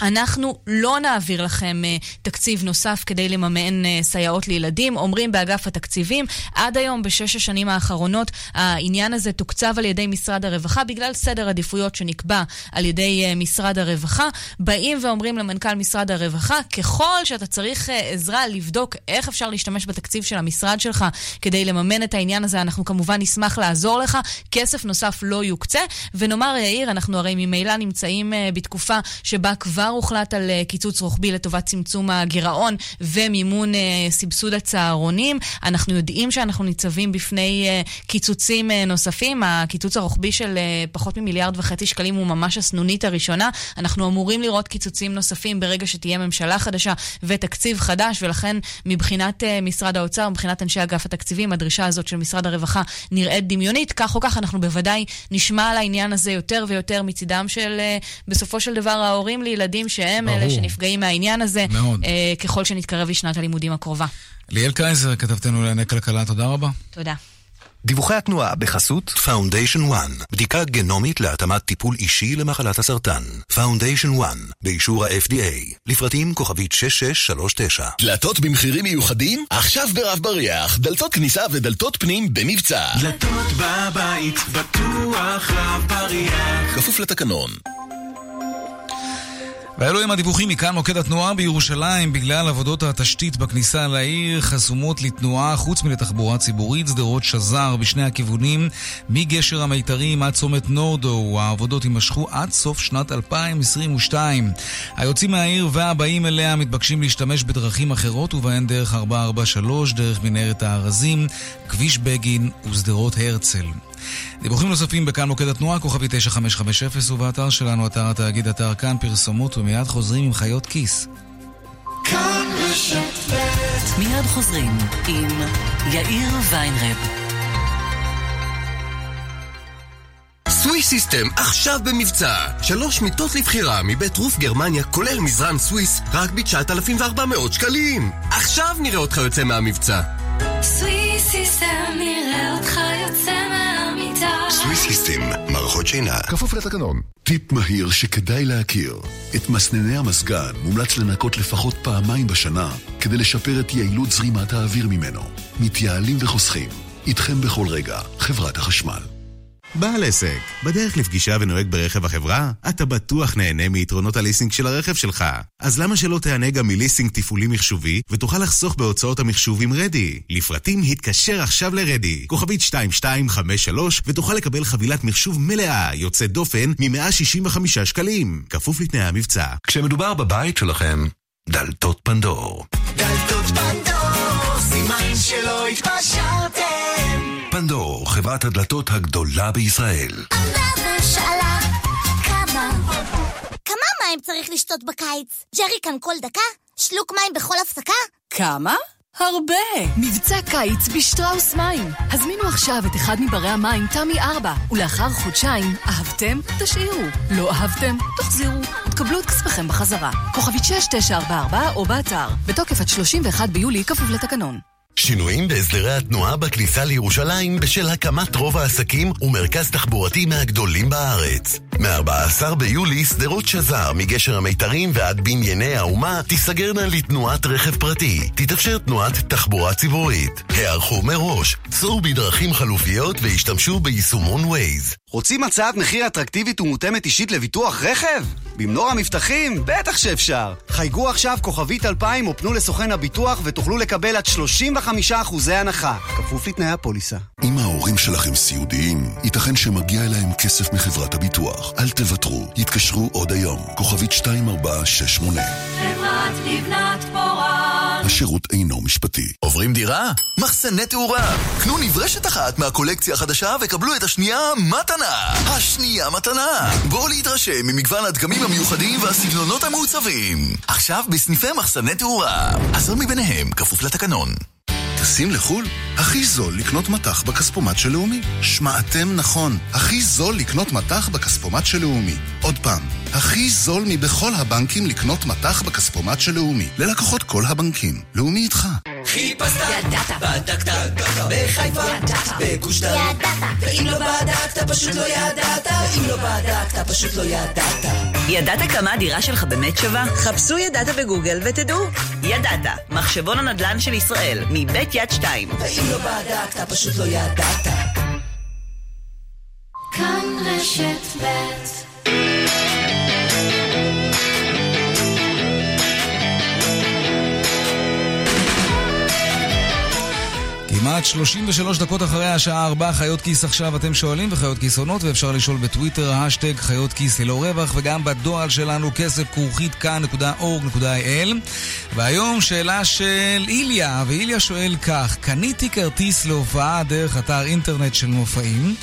אנחנו לא נעביר לכם uh, תקציב נוסף כדי לממן uh, סייעות לילדים. אומרים באגף התקציבים, עד היום, בשש השנים האחרונות, העניין הזה תוקצב על ידי משרד הרווחה בגלל סדר עדיפויות שנקבע על ידי uh, משרד הרווחה. באים ואומרים למנכ"ל משרד הרווחה, ככל שאתה צריך uh, עזרה לבדוק איך אפשר להשתמש בתקציב של המשרד שלך כדי לממן את העניין הזה, אנחנו כמובן נשמח לעזור לך. כסף נוסף לא יוקצה. ונאמר, יאיר, אנחנו הרי ממילא נמצאים uh, בתקופה שבה כבר הוחלט על uh, קיצוץ רוחבי לטובת צמצום הגירעון ומימון uh, סבסוד הצהרונים. אנחנו יודעים שאנחנו ניצבים בפני uh, קיצוצים נוספים. הקיצוץ הרוחבי של פחות ממיליארד וחצי שקלים הוא ממש הסנונית הראשונה. אנחנו אמורים לראות קיצוצים נוספים ברגע שתהיה ממשלה חדשה ותקציב חדש, ולכן מבחינת משרד האוצר, מבחינת אנשי אגף התקציבים, הדרישה הזאת של משרד הרווחה נראית דמיונית. כך או כך אנחנו בוודאי נשמע על העניין הזה יותר ויותר מצידם של בסופו של דבר ההורים לילדים. ילדים שהם ברור. אלה שנפגעים מהעניין הזה, מאוד. אה, ככל שנתקרב לשנת הלימודים הקרובה. ליאל קייזר, כתבתנו לענייני כלכלה, תודה רבה. תודה. דיווחי התנועה בחסות Foundation One, בדיקה גנומית להתאמת טיפול אישי למחלת הסרטן. Foundation One, באישור ה-FDA, לפרטים כוכבית 6639. דלתות במחירים מיוחדים? עכשיו ברב בריח, דלתות כניסה ודלתות פנים במבצע. דלתות בבית, בטוח רב בריח. כפוף לתקנון. ואלו הם הדיווחים מכאן מוקד התנועה בירושלים. בגלל עבודות התשתית בכניסה לעיר חסומות לתנועה חוץ מלתחבורה ציבורית שדרות שזר בשני הכיוונים מגשר המיתרים עד צומת נורדו העבודות יימשכו עד סוף שנת 2022 היוצאים מהעיר והבאים אליה מתבקשים להשתמש בדרכים אחרות ובהן דרך 443, דרך מנהרת הארזים, כביש בגין ושדרות הרצל דיווחים נוספים בכאן מוקד התנועה, כוכבי 9550 ובאתר שלנו, אתר התאגיד, אתר כאן, פרסומות ומיד חוזרים עם חיות כיס. כאן ב' מיד חוזרים עם יאיר ויינרב. סוויס סיסטם עכשיו במבצע. שלוש מיטות לבחירה מבית רוף גרמניה, כולל מזרן סוויס, רק ב-9,400 שקלים. עכשיו נראה אותך יוצא מהמבצע. סוויס סיסטם נראה אותך מהמיטה. סוויס סיסטם, מערכות שינה. כפוף לתקנון. טיפ מהיר שכדאי להכיר. את מסנני המזגן מומלץ לנקות לפחות פעמיים בשנה כדי לשפר את יעילות זרימת האוויר ממנו. מתייעלים וחוסכים. איתכם בכל רגע, חברת החשמל. בעל עסק, בדרך לפגישה ונוהג ברכב החברה? אתה בטוח נהנה מיתרונות הליסינג של הרכב שלך. אז למה שלא תהנה גם מליסינג תפעולי מחשובי, ותוכל לחסוך בהוצאות המחשוב עם רדי? לפרטים התקשר עכשיו לרדי, כוכבית 2253, ותוכל לקבל חבילת מחשוב מלאה, יוצאת דופן, מ-165 שקלים. כפוף לתנאי המבצע. כשמדובר בבית שלכם, דלתות פנדור. דלתות פנדור, סימן שלא התפשרתם. חברת הדלתות הגדולה בישראל. ושאלה כמה כמה מים צריך לשתות בקיץ? ג'ריקן כל דקה? שלוק מים בכל הפסקה? כמה? הרבה! מבצע קיץ בשטראוס מים. הזמינו עכשיו את אחד מברי המים תמי 4, ולאחר חודשיים, אהבתם? תשאירו. לא אהבתם? תחזירו. תקבלו את כספכם בחזרה. כוכבית 6944 או באתר. בתוקף עד 31 ביולי, כפוף לתקנון. שינויים בהסדרי התנועה בכניסה לירושלים בשל הקמת רוב העסקים ומרכז תחבורתי מהגדולים בארץ. מ-14 ביולי שדרות שזר מגשר המיתרים ועד בנייני האומה תיסגרנה לתנועת רכב פרטי. תתאפשר תנועת תחבורה ציבורית. הערכו מראש, סעו בדרכים חלופיות והשתמשו ביישומון ווייז. רוצים הצעת מחיר אטרקטיבית ומותאמת אישית לביטוח רכב? במנור המבטחים? בטח שאפשר. חייגו עכשיו כוכבית 2000 או פנו לסוכן הביטוח ותוכלו לקבל עד 35% הנחה. כפוף לתנאי הפוליסה. אם ההורים שלכם סיעודיים, ייתכן שמגיע אליהם כסף מחברת הביטוח. אל תוותרו, יתקשרו עוד היום. כוכבית 2468. חברת לבנת פורן. השירות אינו משפטי. עוברים דירה? מחסני תאורה. קנו נברשת אחת מהקולקציה החדשה וקבלו את השנייה מתנה. השנייה מתנה. בואו להתרשם ממגוון הדגמים המיוחדים והסגנונות המעוצבים. עכשיו בסניפי מחסני תאורה. עשרה מביניהם כפוף לתקנון. טסים לחו"ל? הכי זול לקנות מטח בכספומט של לאומי. שמעתם נכון, הכי זול לקנות מטח בכספומט של לאומי. עוד פעם, הכי זול מבכל הבנקים לקנות מטח בכספומט של לאומי. ללקוחות כל הבנקים. לאומי איתך. חיפשת, בדקת, בחיפה, בגוש דן. ואם לא בדקת, פשוט לא ידעת. אם לא בדקת, פשוט לא ידעת. ידעת כמה הדירה שלך באמת שווה? חפשו ידעת בגוגל ותדעו. ידעת, מחשבון הנדל"ן של ישראל, מבית יד שתיים. ואם לא בדקת, פשוט לא ידעת. כאן רשת ב' כמעט 33 דקות אחרי השעה 4, חיות כיס עכשיו אתם שואלים וחיות כיס עונות ואפשר לשאול בטוויטר, השטג חיות כיס ללא רווח וגם בדואל שלנו כסף כרוכית כאן.org.il והיום שאלה של איליה, ואיליה שואל כך, קניתי כרטיס להופעה דרך אתר אינטרנט של מופעים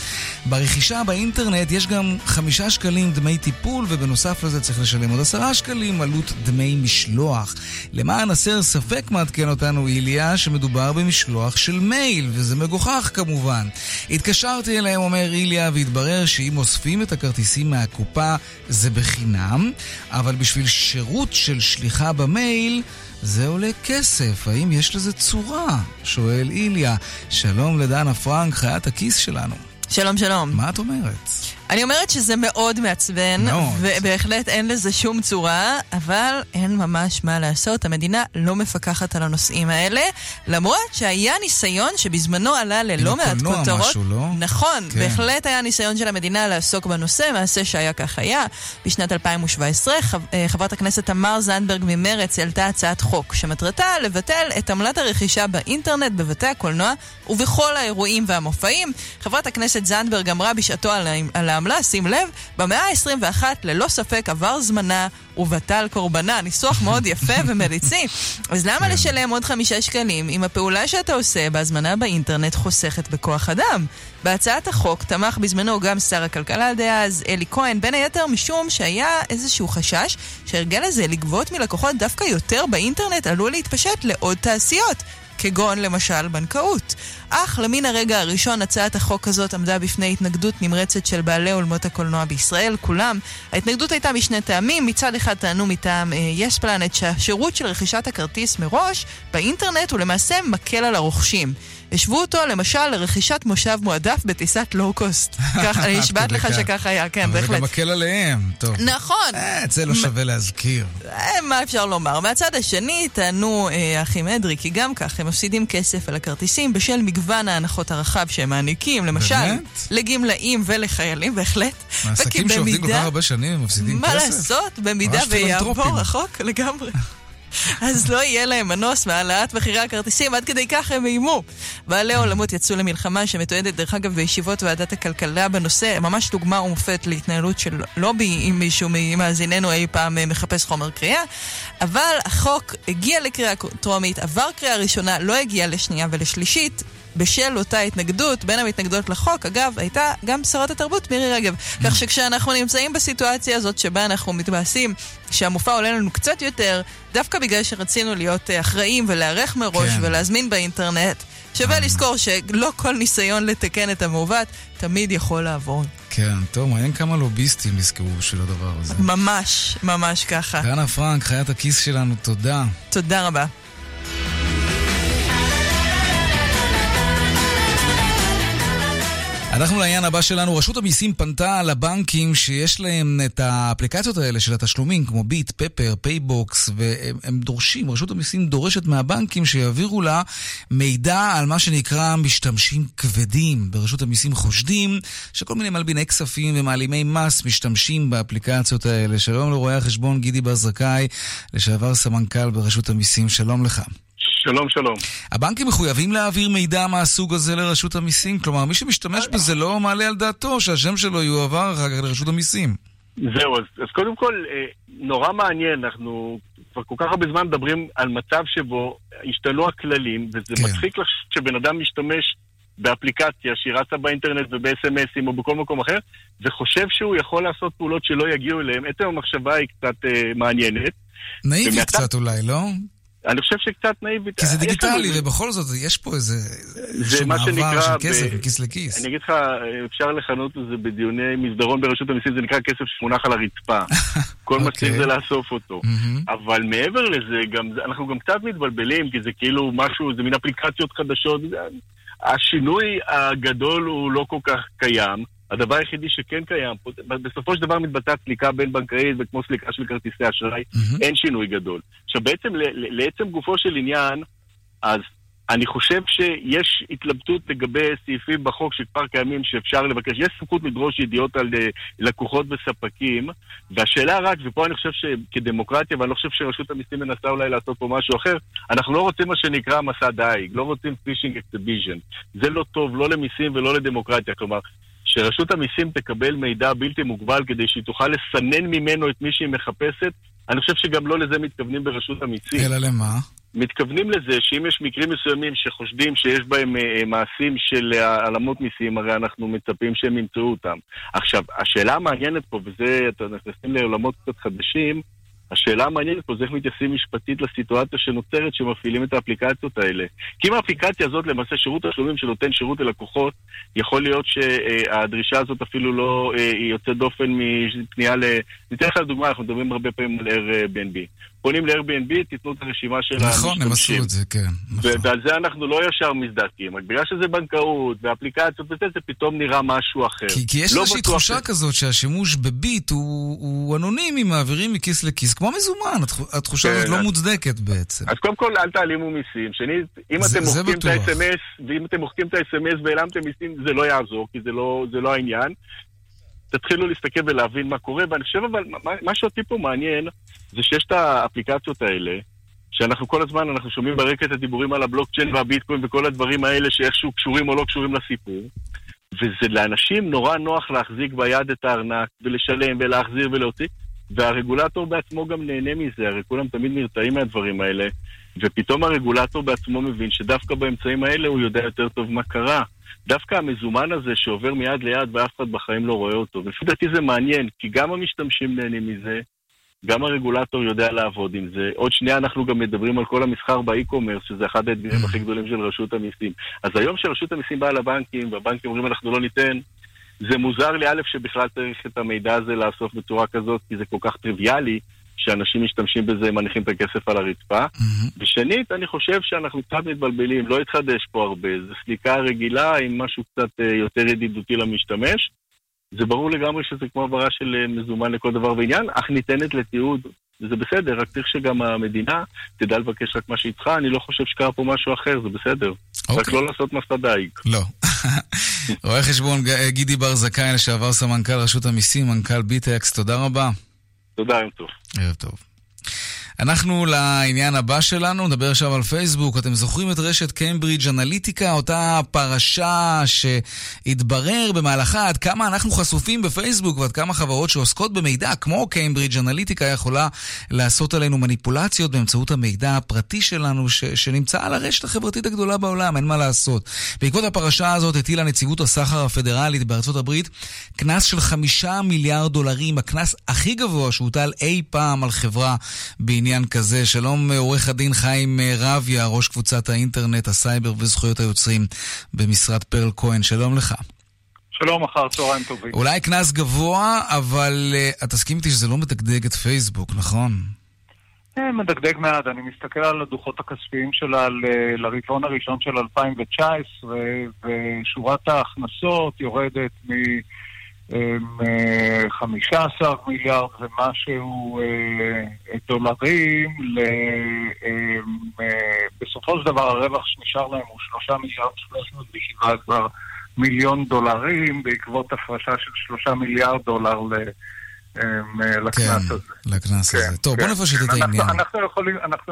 ברכישה באינטרנט יש גם חמישה שקלים דמי טיפול ובנוסף לזה צריך לשלם עוד עשרה שקלים עלות דמי משלוח. למען הסר ספק מעדכן אותנו איליה שמדובר במשלוח של במייל, וזה מגוחך כמובן. התקשרתי אליהם, אומר איליה, והתברר שאם אוספים את הכרטיסים מהקופה זה בחינם, אבל בשביל שירות של שליחה במייל... זה עולה כסף, האם יש לזה צורה? שואל איליה. שלום לדנה פרנק, חיית הכיס שלנו. שלום, שלום. מה את אומרת? אני אומרת שזה מאוד מעצבן, מאוד. ובהחלט אין לזה שום צורה, אבל אין ממש מה לעשות. המדינה לא מפקחת על הנושאים האלה, למרות שהיה ניסיון שבזמנו עלה ללא מעט הקולנוע כותרות. משהו, לא? נכון, כן. בהחלט היה ניסיון של המדינה לעסוק בנושא, מעשה שהיה כך היה. בשנת 2017 חב- אה, חברת הכנסת תמר זנדברג ממרץ העלתה הצעת חוק, שמטרתה לבטל את עמלת הרכישה באינטרנט בבתי הקולנוע ובכל האירועים והמופעים. חברת הכנסת זנדברג אמרה בשעתו על, על העמלה, שים לב, במאה ה-21 ללא ספק עבר זמנה ובטל קורבנה. ניסוח מאוד יפה ומריצי. אז למה כן. לשלם עוד חמישה שקלים אם הפעולה שאתה עושה בהזמנה באינטרנט חוסכת בכוח אדם? בהצעת החוק תמך בזמנו גם שר הכלכלה דאז, אלי כהן, בין היתר משום שהיה איזשהו חשש שההרגל הזה לגבות מלקוחות דווקא יותר באינטרנט עלול להתפשט לעוד תעשיות. כגון למשל בנקאות. אך למן הרגע הראשון הצעת החוק הזאת עמדה בפני התנגדות נמרצת של בעלי אולמות הקולנוע בישראל, כולם. ההתנגדות הייתה משני טעמים, מצד אחד טענו מטעם יס uh, פלנט שהשירות של רכישת הכרטיס מראש באינטרנט הוא למעשה מקל על הרוכשים. השוו אותו למשל לרכישת מושב מועדף בטיסת לואו-קוסט. אני נשבעת לך כך. שכך היה, כן, אבל זה בהחלט. גם מקל עליהם, טוב. נכון. אה, את זה לא שווה להזכיר. אה, מה אפשר לומר? מהצד השני טענו אה, האחים אדרי כי גם כך הם מפסידים כסף על הכרטיסים בשל מגוון ההנחות הרחב שהם מעניקים, למשל? לגמלאים ולחיילים, בהחלט. העסקים וכי שעובדים כל כך הרבה שנים הם מפסידים כסף. מה לעשות? במידה ויעבור. רחוק לגמרי. אז לא יהיה להם מנוס מהעלאת מחירי הכרטיסים, עד כדי כך הם איימו. בעלי העולמות יצאו למלחמה שמתועדת, דרך אגב, בישיבות ועדת הכלכלה בנושא, ממש דוגמה ומופת להתנהלות של לובי, אם מישהו ממאזיננו אי פעם אה, מחפש חומר קריאה. אבל החוק הגיע לקריאה טרומית, עבר קריאה ראשונה, לא הגיע לשנייה ולשלישית. בשל אותה התנגדות, בין המתנגדות לחוק, אגב, הייתה גם שרת התרבות מירי רגב. כך שכשאנחנו נמצאים בסיטואציה הזאת שבה אנחנו מתבאסים שהמופע עולה לנו קצת יותר, דווקא בגלל שרצינו להיות אה, אחראים ולהיערך מראש כן. ולהזמין באינטרנט, שווה לזכור שלא כל ניסיון לתקן את המעוות תמיד יכול לעבור. כן, טוב, מעניין כמה לוביסטים נזכרו בשביל הדבר הזה. ממש, ממש ככה. דנה פרנק, חיית הכיס שלנו, תודה. תודה רבה. אנחנו לעניין הבא שלנו. רשות המיסים פנתה לבנקים שיש להם את האפליקציות האלה של התשלומים, כמו ביט, פפר, פייבוקס, והם הם דורשים, רשות המיסים דורשת מהבנקים שיעבירו לה מידע על מה שנקרא משתמשים כבדים. ברשות המיסים חושדים שכל מיני מלביני כספים ומעלימי מס משתמשים באפליקציות האלה. שלום לרואה החשבון גידי בר זכאי, לשעבר סמנכ"ל ברשות המיסים, שלום לך. שלום, שלום. הבנקים מחויבים להעביר מידע מהסוג הזה לרשות המיסים? כלומר, מי שמשתמש בזה לא מעלה על דעתו שהשם שלו יועבר אחר כך לרשות המיסים. זהו, אז, אז קודם כל, אה, נורא מעניין, אנחנו כבר כל כך הרבה זמן מדברים על מצב שבו השתנו הכללים, וזה כן. מצחיק לך שבן אדם משתמש באפליקציה שהיא רצה באינטרנט וב-SMSים או בכל מקום אחר, וחושב שהוא יכול לעשות פעולות שלא יגיעו אליהם. עצם המחשבה היא קצת אה, מעניינת. נאיבית ומעתה- קצת אולי, לא? אני חושב שקצת נאיבית. כי זה לנו דיגיטלי, ובכל זאת, יש פה איזה... זה מה שנקרא... של כסף מכיס לכיס. אני אגיד לך, אפשר לכנות את זה בדיוני מסדרון ברשות המיסים, זה נקרא כסף שמונח על הרצפה. כל מה אוקיי. שצריך זה לאסוף אותו. אבל מעבר לזה, גם, אנחנו גם קצת מתבלבלים, כי זה כאילו משהו, זה מין אפליקציות חדשות. השינוי הגדול הוא לא כל כך קיים. הדבר היחידי שכן קיים, פה, בסופו של דבר מתבצעת סליקה בין בנקאית וכמו סליקה של כרטיסי אשראי, אין שינוי גדול. עכשיו בעצם, לעצם גופו של עניין, אז אני חושב שיש התלבטות לגבי סעיפים בחוק שכבר קיימים שאפשר לבקש. יש סמכות לדרוש ידיעות על אה, לקוחות וספקים, והשאלה רק, ופה אני חושב שכדמוקרטיה, ואני לא חושב שרשות המיסים מנסה אולי לעשות פה משהו אחר, אנחנו לא רוצים מה שנקרא מסע דייג, לא רוצים fishing expedition. זה לא טוב, לא למיסים ולא לדמוקרטיה. כלומר, שרשות המיסים תקבל מידע בלתי מוגבל כדי שהיא תוכל לסנן ממנו את מי שהיא מחפשת, אני חושב שגם לא לזה מתכוונים ברשות המיסים. אלא למה? מתכוונים לזה שאם יש מקרים מסוימים שחושדים שיש בהם אה, אה, מעשים של אה, העלמות מיסים, הרי אנחנו מצפים שהם ימצאו אותם. עכשיו, השאלה המעניינת פה, וזה, אתה נכנסים לעולמות קצת חדשים, השאלה המעניינת פה זה איך מתייחסים משפטית לסיטואציה שנוצרת שמפעילים את האפליקציות האלה. כי אם האפליקציה הזאת למעשה שירות תשלומים שנותן שירות ללקוחות, יכול להיות שהדרישה הזאת אפילו לא אה, יוצאת דופן מפנייה. ניתן לך דוגמה, אנחנו מדברים הרבה פעמים על Airbnb. פונים ל-Airbnb, תיתנו את הרשימה של המשתמשים. נכון, הם עשו את זה, כן. נכון. ועל זה אנחנו לא ישר מזדעקים. רק בגלל שזה בנקאות ואפליקציות וזה, זה פתאום נראה משהו אחר. כי, כי יש לא איזושהי תחושה ש- כזאת שהשימוש בביט הוא, הוא אנונימי, מעבירים מכיס לכיס, כמו מזומן, התח- התחושה הזאת כן, לא אז- מוצדקת בעצם. אז קודם כל, אל תעלימו מיסים. שנית, אם זה- אתם מוחקים את. ה-SMS, ואם אתם מוחקים את ה-SMS והעלמתם מיסים, זה לא יעזור, כי זה לא, זה לא העניין. תתחילו להסתכל ולהבין מה קורה, ואני חושב אבל, מה, מה שאותי פה מעניין, זה שיש את האפליקציות האלה, שאנחנו כל הזמן, אנחנו שומעים ברקע את הדיבורים על הבלוקצ'יין והביטקוין וכל הדברים האלה שאיכשהו קשורים או לא קשורים לסיפור. וזה לאנשים נורא נוח להחזיק ביד את הארנק ולשלם ולהחזיר ולהוציא, והרגולטור בעצמו גם נהנה מזה, הרי כולם תמיד נרתעים מהדברים האלה, ופתאום הרגולטור בעצמו מבין שדווקא באמצעים האלה הוא יודע יותר טוב מה קרה. דווקא המזומן הזה שעובר מיד ליד ואף אחד בחיים לא רואה אותו. לפי דעתי זה מעניין, כי גם המשתמשים נהנים מזה, גם הרגולטור יודע לעבוד עם זה. עוד שנייה אנחנו גם מדברים על כל המסחר באי-קומרס, שזה אחד האתגרים הכי גדולים של רשות המיסים. אז היום שרשות המיסים באה לבנקים, והבנקים אומרים אנחנו לא ניתן, זה מוזר לי א' שבכלל צריך את המידע הזה לאסוף בצורה כזאת, כי זה כל כך טריוויאלי, שאנשים משתמשים בזה, מניחים את הכסף על הרצפה. ושנית, אני חושב שאנחנו קצת מתבלבלים, לא התחדש פה הרבה. זו סליקה רגילה עם משהו קצת אה, יותר ידידותי למשתמש. זה ברור לגמרי שזה כמו העברה של אה, מזומן לכל דבר ועניין, אך ניתנת לתיעוד. זה בסדר, רק צריך שגם המדינה תדע לבקש רק מה שהיא צריכה, אני לא חושב שקרה פה משהו אחר, זה בסדר. רק לא לעשות מסע דייג. לא. רואה חשבון ג- גידי בר זכאי, לשעבר סמנכ"ל רשות המיסים, מנכ"ל ביטקס, תודה רבה. תודה, יום טוב. ערב טוב. אנחנו לעניין הבא שלנו, נדבר עכשיו על פייסבוק. אתם זוכרים את רשת קיימברידג' אנליטיקה, אותה פרשה שהתברר במהלכה עד כמה אנחנו חשופים בפייסבוק ועד כמה חברות שעוסקות במידע, כמו קיימברידג' אנליטיקה, יכולה לעשות עלינו מניפולציות באמצעות המידע הפרטי שלנו, ש- שנמצא על הרשת החברתית הגדולה בעולם, אין מה לעשות. בעקבות הפרשה הזאת הטילה נציבות הסחר הפדרלית בארצות הברית קנס של חמישה מיליארד דולרים, הקנס הכי גבוה שהוטל אי פעם על חברה בעניין כזה. שלום עורך הדין חיים רביה, ראש קבוצת האינטרנט, הסייבר וזכויות היוצרים במשרד פרל כהן, שלום לך. שלום, אחר צהריים טובים. אולי קנס גבוה, אבל אה, תסכים איתי שזה לא מדגדג את פייסבוק, נכון? אה, מדגדג מעט, אני מסתכל על הדוחות הכספיים שלה לרבעון הראשון של 2019, ושורת ההכנסות יורדת מ... אמ, אה, 15 מיליארד ומשהו אה, דולרים, אה, בסופו של דבר הרווח שנשאר להם הוא 3 מיליארד 317 מיליון דולרים בעקבות הפרשה של 3 מיליארד דולר ל... לקנס הזה. לקנס הזה. טוב, כן. בוא נפשט את העניין. אנחנו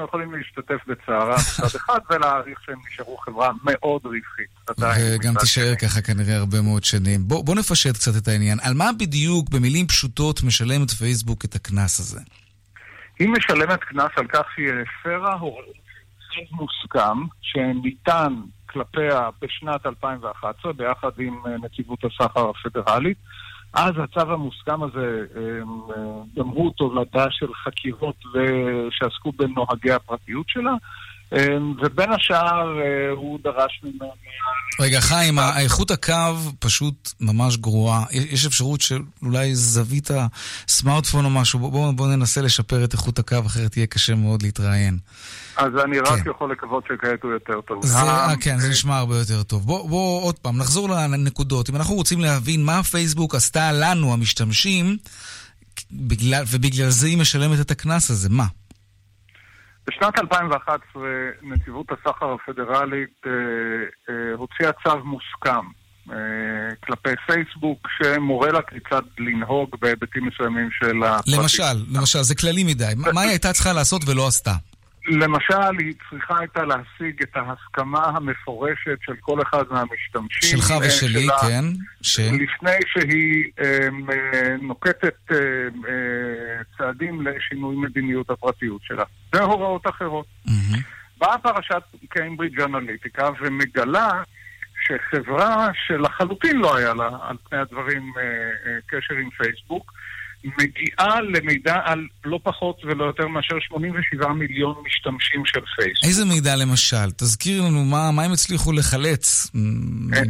יכולים- להשתתף בצערה מצד אחד ולהעריך שהם נשארו חברה מאוד רווחית. וגם תישאר ככה כנראה הרבה מאוד שנים. בוא, נפשט קצת את העניין. על מה בדיוק, במילים פשוטות, משלמת פייסבוק את הקנס הזה? היא משלמת קנס על כך שהיא הפרה הוראות מוסכם שניתן כלפיה בשנת 2011 ביחד עם אה, נציבות הסחר הפדרלית. אז הצו המוסכם הזה, אה, אה, גם הוא תולדה של חקירות שעסקו בנוהגי הפרטיות שלה, אה, ובין השאר אה, הוא דרש ממנה... רגע, חיים, איכות הקו פשוט ממש גרועה. יש אפשרות שאולי זווית הסמארטפון או משהו, בוא, בוא, בוא ננסה לשפר את איכות הקו, אחרת יהיה קשה מאוד להתראיין. אז אני רק יכול לקוות שכעת הוא יותר טוב. זה, אה, אה, כן, זה נשמע הרבה יותר טוב. בוא, בוא עוד פעם, נחזור לנקודות. אם אנחנו רוצים להבין מה פייסבוק עשתה לנו, המשתמשים, בגלל, ובגלל זה היא משלמת את הקנס הזה, מה? בשנת 2011 נציבות הסחר הפדרלית אה, אה, הוציאה צו מוסכם אה, כלפי פייסבוק שמורה לה כיצד לנהוג בהיבטים מסוימים של הפרטים. למשל, למשל, זה כללי מדי. מה היא הייתה צריכה לעשות ולא עשתה? למשל, היא צריכה הייתה להשיג את ההסכמה המפורשת של כל אחד מהמשתמשים. שלך אה, ושלי, שלה, כן. ש... לפני שהיא אה, אה, נוקטת אה, אה, צעדים לשינוי מדיניות הפרטיות שלה. זה הוראות אחרות. באה פרשת קיימברידג' אנליטיקה ומגלה שחברה שלחלוטין לא היה לה על פני הדברים אה, אה, קשר עם פייסבוק, מגיעה למידע על לא פחות ולא יותר מאשר 87 מיליון משתמשים של פייסבוק. איזה מידע למשל? תזכיר לנו מה, מה הם הצליחו לחלץ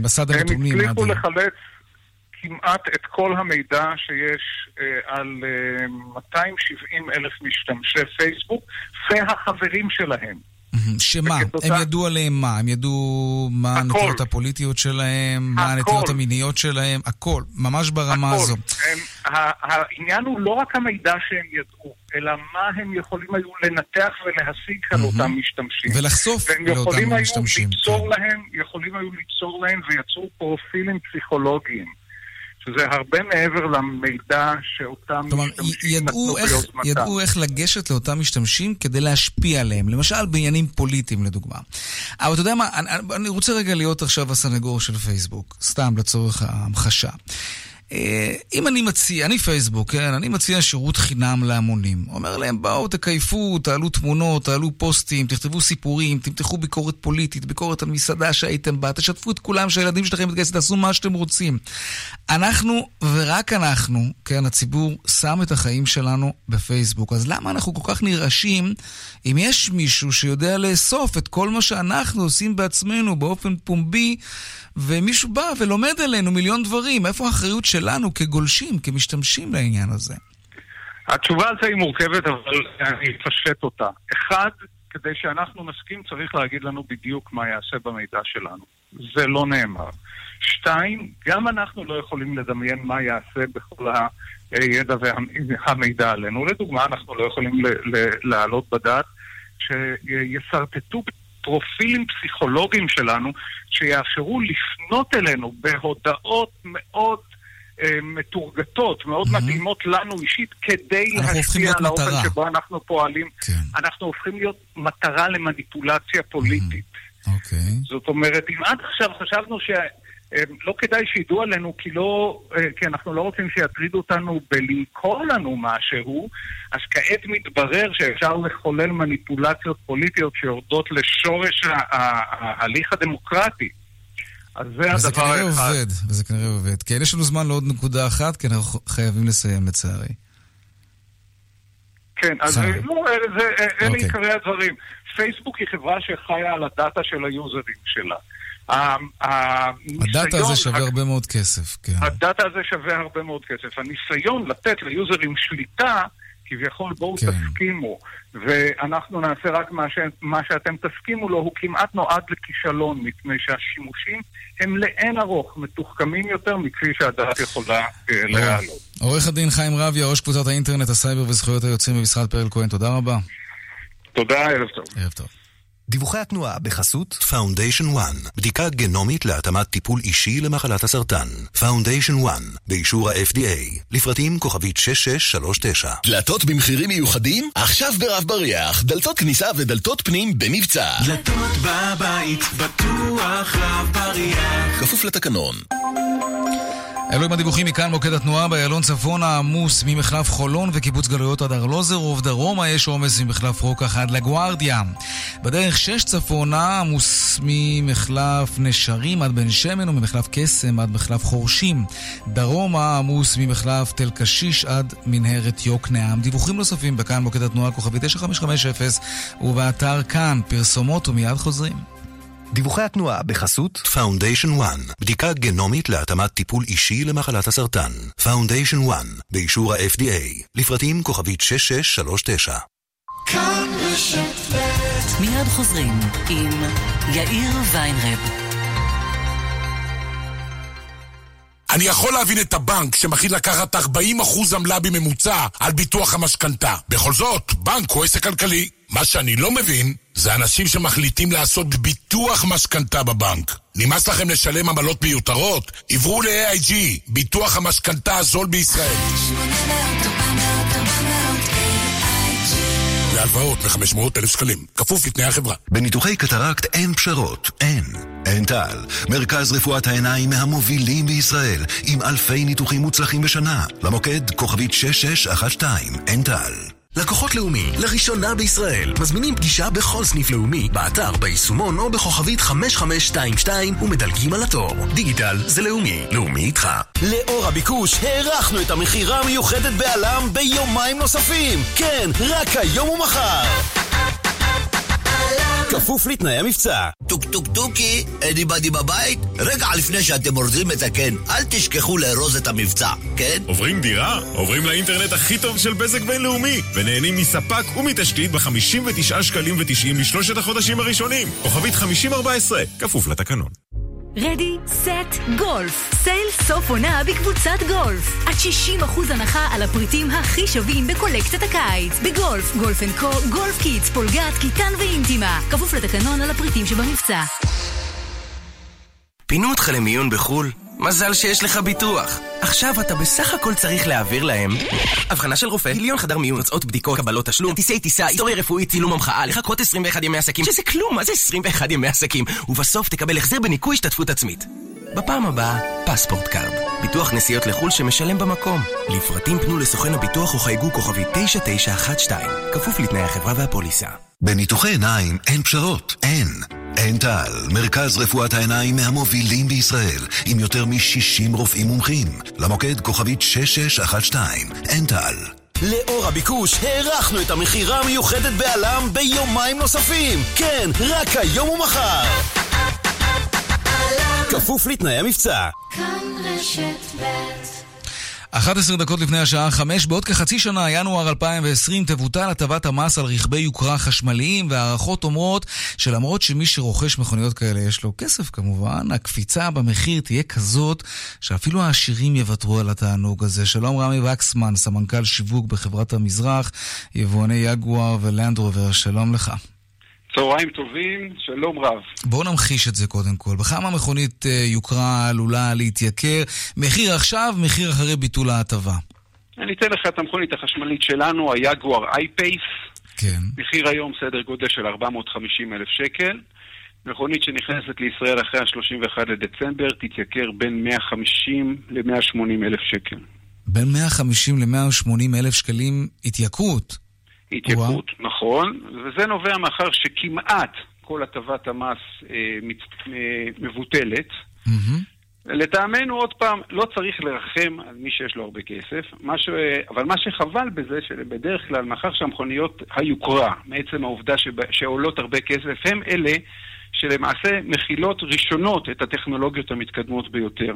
מסד הנתונים. הם הצליחו לחלץ כמעט את כל המידע שיש אה, על אה, 270 אלף משתמשי פייסבוק והחברים שלהם. שמה? וכתוצא... הם ידעו עליהם מה? הם ידעו מה הנטיות הפוליטיות שלהם, הכל. מה הנטיות המיניות שלהם, הכל, ממש ברמה הכל. הזו. הם, העניין הוא לא רק המידע שהם ידעו, אלא מה הם יכולים היו לנתח ולהשיג על אותם משתמשים. ולחשוף לאותם משתמשים. ליצור כן. להם, יכולים היו ליצור להם ויצרו פרופילים פסיכולוגיים. שזה הרבה מעבר למידע שאותם כלומר, משתמשים ידעו איך, ידעו איך לגשת לאותם משתמשים כדי להשפיע עליהם, למשל בעניינים פוליטיים לדוגמה. אבל אתה יודע מה, אני, אני רוצה רגע להיות עכשיו הסנגור של פייסבוק, סתם לצורך ההמחשה. אה, אם אני מציע, אני פייסבוק, כן? אני מציע שירות חינם להמונים. אומר להם, בואו, תקייפו, תעלו תמונות, תעלו פוסטים, תכתבו סיפורים, תמתחו ביקורת פוליטית, ביקורת על מסעדה שהייתם בה, תשתפו את כולם שהילדים שלכם מתגייסים, תעשו מה שאתם רוצים. אנחנו, ורק אנחנו, כן, הציבור, שם את החיים שלנו בפייסבוק. אז למה אנחנו כל כך נרעשים אם יש מישהו שיודע לאסוף את כל מה שאנחנו עושים בעצמנו באופן פומבי, ומישהו בא ולומד עלינו מיליון דברים? איפה האחריות שלנו כגולשים, כמשתמשים לעניין הזה? התשובה על זה היא מורכבת, אבל אני אפשט אותה. אחד, כדי שאנחנו נסכים, צריך להגיד לנו בדיוק מה יעשה במידע שלנו. זה לא נאמר. שתיים, גם אנחנו לא יכולים לדמיין מה יעשה בכל הידע והמידע עלינו. לדוגמה, אנחנו לא יכולים להעלות בדעת שישרטטו פרופילים פסיכולוגיים שלנו שיאפשרו לפנות אלינו בהודעות מאוד מתורגתות, מאוד mm-hmm. מתאימות לנו אישית, כדי להשפיע על האופן מטרה. שבו אנחנו פועלים. כן. אנחנו הופכים להיות מטרה למניפולציה פוליטית. Mm-hmm. אוקיי. זאת אומרת, אם עד עכשיו חשבנו ש... לא כדאי שידעו עלינו, כי, לא, אה, כי אנחנו לא רוצים שיטרידו אותנו בלמכור לנו משהו, אז כעת מתברר שאפשר לחולל מניפולציות פוליטיות שיורדות לשורש ההליך הדמוקרטי. אז זה הדבר האחד. וזה כנראה עובד, וזה כנראה עובד. כן, יש לנו זמן לעוד נקודה אחת, כי אנחנו חייבים לסיים לצערי. כן, אז לא, זה, אלה אוקיי. עיקרי הדברים. פייסבוק היא חברה שחיה על הדאטה של היוזרים שלה. הדאטה הזה שווה הרבה מאוד כסף, כן. הדאטה הזה שווה הרבה מאוד כסף. הניסיון לתת ליוזרים שליטה, כביכול בואו כן. תסכימו, ואנחנו נעשה רק מה, ש... מה שאתם תסכימו לו, הוא כמעט נועד לכישלון, מפני שהשימושים הם לאין ארוך מתוחכמים יותר מכפי שהדעת יכולה אה, להעלות. עורך הדין חיים רביה, ראש קבוצת האינטרנט, הסייבר וזכויות היוצרים במשרד פרל כהן, תודה רבה. תודה, ערב טוב. ערב טוב. דיווחי התנועה בחסות Foundation One, בדיקה גנומית להתאמת טיפול אישי למחלת הסרטן. Foundation One, באישור ה-FDA, לפרטים כוכבית 6639. דלתות במחירים מיוחדים? עכשיו ברב בריח, דלתות כניסה ודלתות פנים במבצע. דלתות בבית, בטוח רב בריח. כפוף לתקנון. אלו עם הדיווחים מכאן מוקד התנועה באיילון צפונה עמוס ממחלף חולון וקיבוץ גלויות עד ארלוזרוב דרומה יש עומס ממחלף רוקח עד לגוארדיה בדרך שש צפונה עמוס ממחלף נשרים עד בן שמן וממחלף קסם עד מחלף חורשים. דרומה עמוס ממחלף תל קשיש עד מנהרת יוקנעם. דיווחים נוספים בכאן מוקד התנועה כוכבי 9550 ובאתר כאן. פרסומות ומיד חוזרים. דיווחי התנועה בחסות Foundation One, בדיקה גנומית להתאמת טיפול אישי למחלת הסרטן. Foundation One, באישור ה-FDA, לפרטים כוכבית 6639. מיד חוזרים עם יאיר ויינרב. אני יכול להבין את הבנק שמכין לקחת 40% עמלה בממוצע על ביטוח המשכנתה. בכל זאת, בנק הוא עסק כלכלי. מה שאני לא מבין, זה אנשים שמחליטים לעשות ביטוח משכנתה בבנק. נמאס לכם לשלם עמלות מיותרות? עברו ל-AIG, ביטוח המשכנתה הזול בישראל. 800, 400, 400. הלוואות מ-500,000 שקלים, כפוף לתנאי החברה. בניתוחי קטרקט אין פשרות, אין. אין טל, מרכז רפואת העיניים מהמובילים בישראל, עם אלפי ניתוחים מוצלחים בשנה. למוקד, כוכבית 6612, אין טל. לקוחות לאומי, לראשונה בישראל, מזמינים פגישה בכל סניף לאומי, באתר, ביישומון או בכוכבית 5522 ומדלגים על התור. דיגיטל זה לאומי, לאומי איתך. לאור הביקוש, הארכנו את המכירה המיוחדת בעלם ביומיים נוספים. כן, רק היום ומחר. כפוף לתנאי המבצע. טוק טוק טוקי, anybody בבית? רגע לפני שאתם אורזים את הקן, אל תשכחו לארוז את המבצע, כן? עוברים דירה? עוברים לאינטרנט הכי טוב של בזק בינלאומי ונהנים מספק ומתשתית ב-59 שקלים ו-90 לשלושת החודשים הראשונים. כוכבית 5014, כפוף לתקנון. ready, set, גולף. סייל סוף עונה בקבוצת גולף. עד 60% הנחה על הפריטים הכי שווים בקולקציית הקיץ. בגולף, גולף אנד קו, גולף קיטס, פולגת, קיטן ואינטימה. כפוף לתקנון על הפריטים שבמבצע. פינו אותך למיון בחו"ל? מזל שיש לך ביטוח. עכשיו אתה בסך הכל צריך להעביר להם הבחנה של רופא, גיליון חדר מיון, תוצאות בדיקות, קבלות תשלום, כרטיסי טיסה, היסטוריה רפואית, צילום המחאה, לחכות 21 ימי עסקים, שזה כלום, מה זה 21 ימי עסקים? ובסוף תקבל החזר בניכוי השתתפות עצמית. בפעם הבאה, פספורט קארד. ביטוח נסיעות לחו"ל שמשלם במקום. לפרטים פנו לסוכן הביטוח או חייגו כוכבי 9912, כפוף לתנאי החברה והפוליסה. בניתוחי עיניים אין פשרות, אין. אין טל, מרכז רפואת העיניים מהמובילים בישראל, עם יותר מ-60 רופאים מומחים. למוקד כוכבית 6612, אין טל. לאור הביקוש, הארכנו את המכירה המיוחדת בעלם ביומיים נוספים. כן, רק היום ומחר. כפוף לתנאי המבצע. כאן רשת ב' 11 דקות לפני השעה 5, בעוד כחצי שנה, ינואר 2020, תבוטל הטבת המס על רכבי יוקרה חשמליים, והערכות אומרות שלמרות שמי שרוכש מכוניות כאלה יש לו כסף כמובן, הקפיצה במחיר תהיה כזאת שאפילו העשירים יוותרו על התענוג הזה. שלום רמי וקסמן, סמנכ"ל שיווק בחברת המזרח, יבואני יגואר ולנדרובר, שלום לך. צהריים טובים, שלום רב. בואו נמחיש את זה קודם כל. בכמה מכונית אה, יוקרה עלולה להתייקר? מחיר עכשיו, מחיר אחרי ביטול ההטבה. אני אתן לך את המכונית החשמלית שלנו, היגואר אייפייס. כן. מחיר היום סדר גודל של 450 אלף שקל. מכונית שנכנסת לישראל אחרי ה-31 לדצמבר תתייקר בין 150 ל-180 אלף שקל. בין 150 ל-180 אלף שקלים התייקרות. התייקרות, נכון, וזה נובע מאחר שכמעט כל הטבת המס אה, מת, אה, מבוטלת. לטעמנו, עוד פעם, לא צריך לרחם על מי שיש לו הרבה כסף, מה ש... אבל מה שחבל בזה, שבדרך כלל, מאחר שהמכוניות היוקרה, מעצם העובדה שב... שעולות הרבה כסף, הם אלה שלמעשה מכילות ראשונות את הטכנולוגיות המתקדמות ביותר.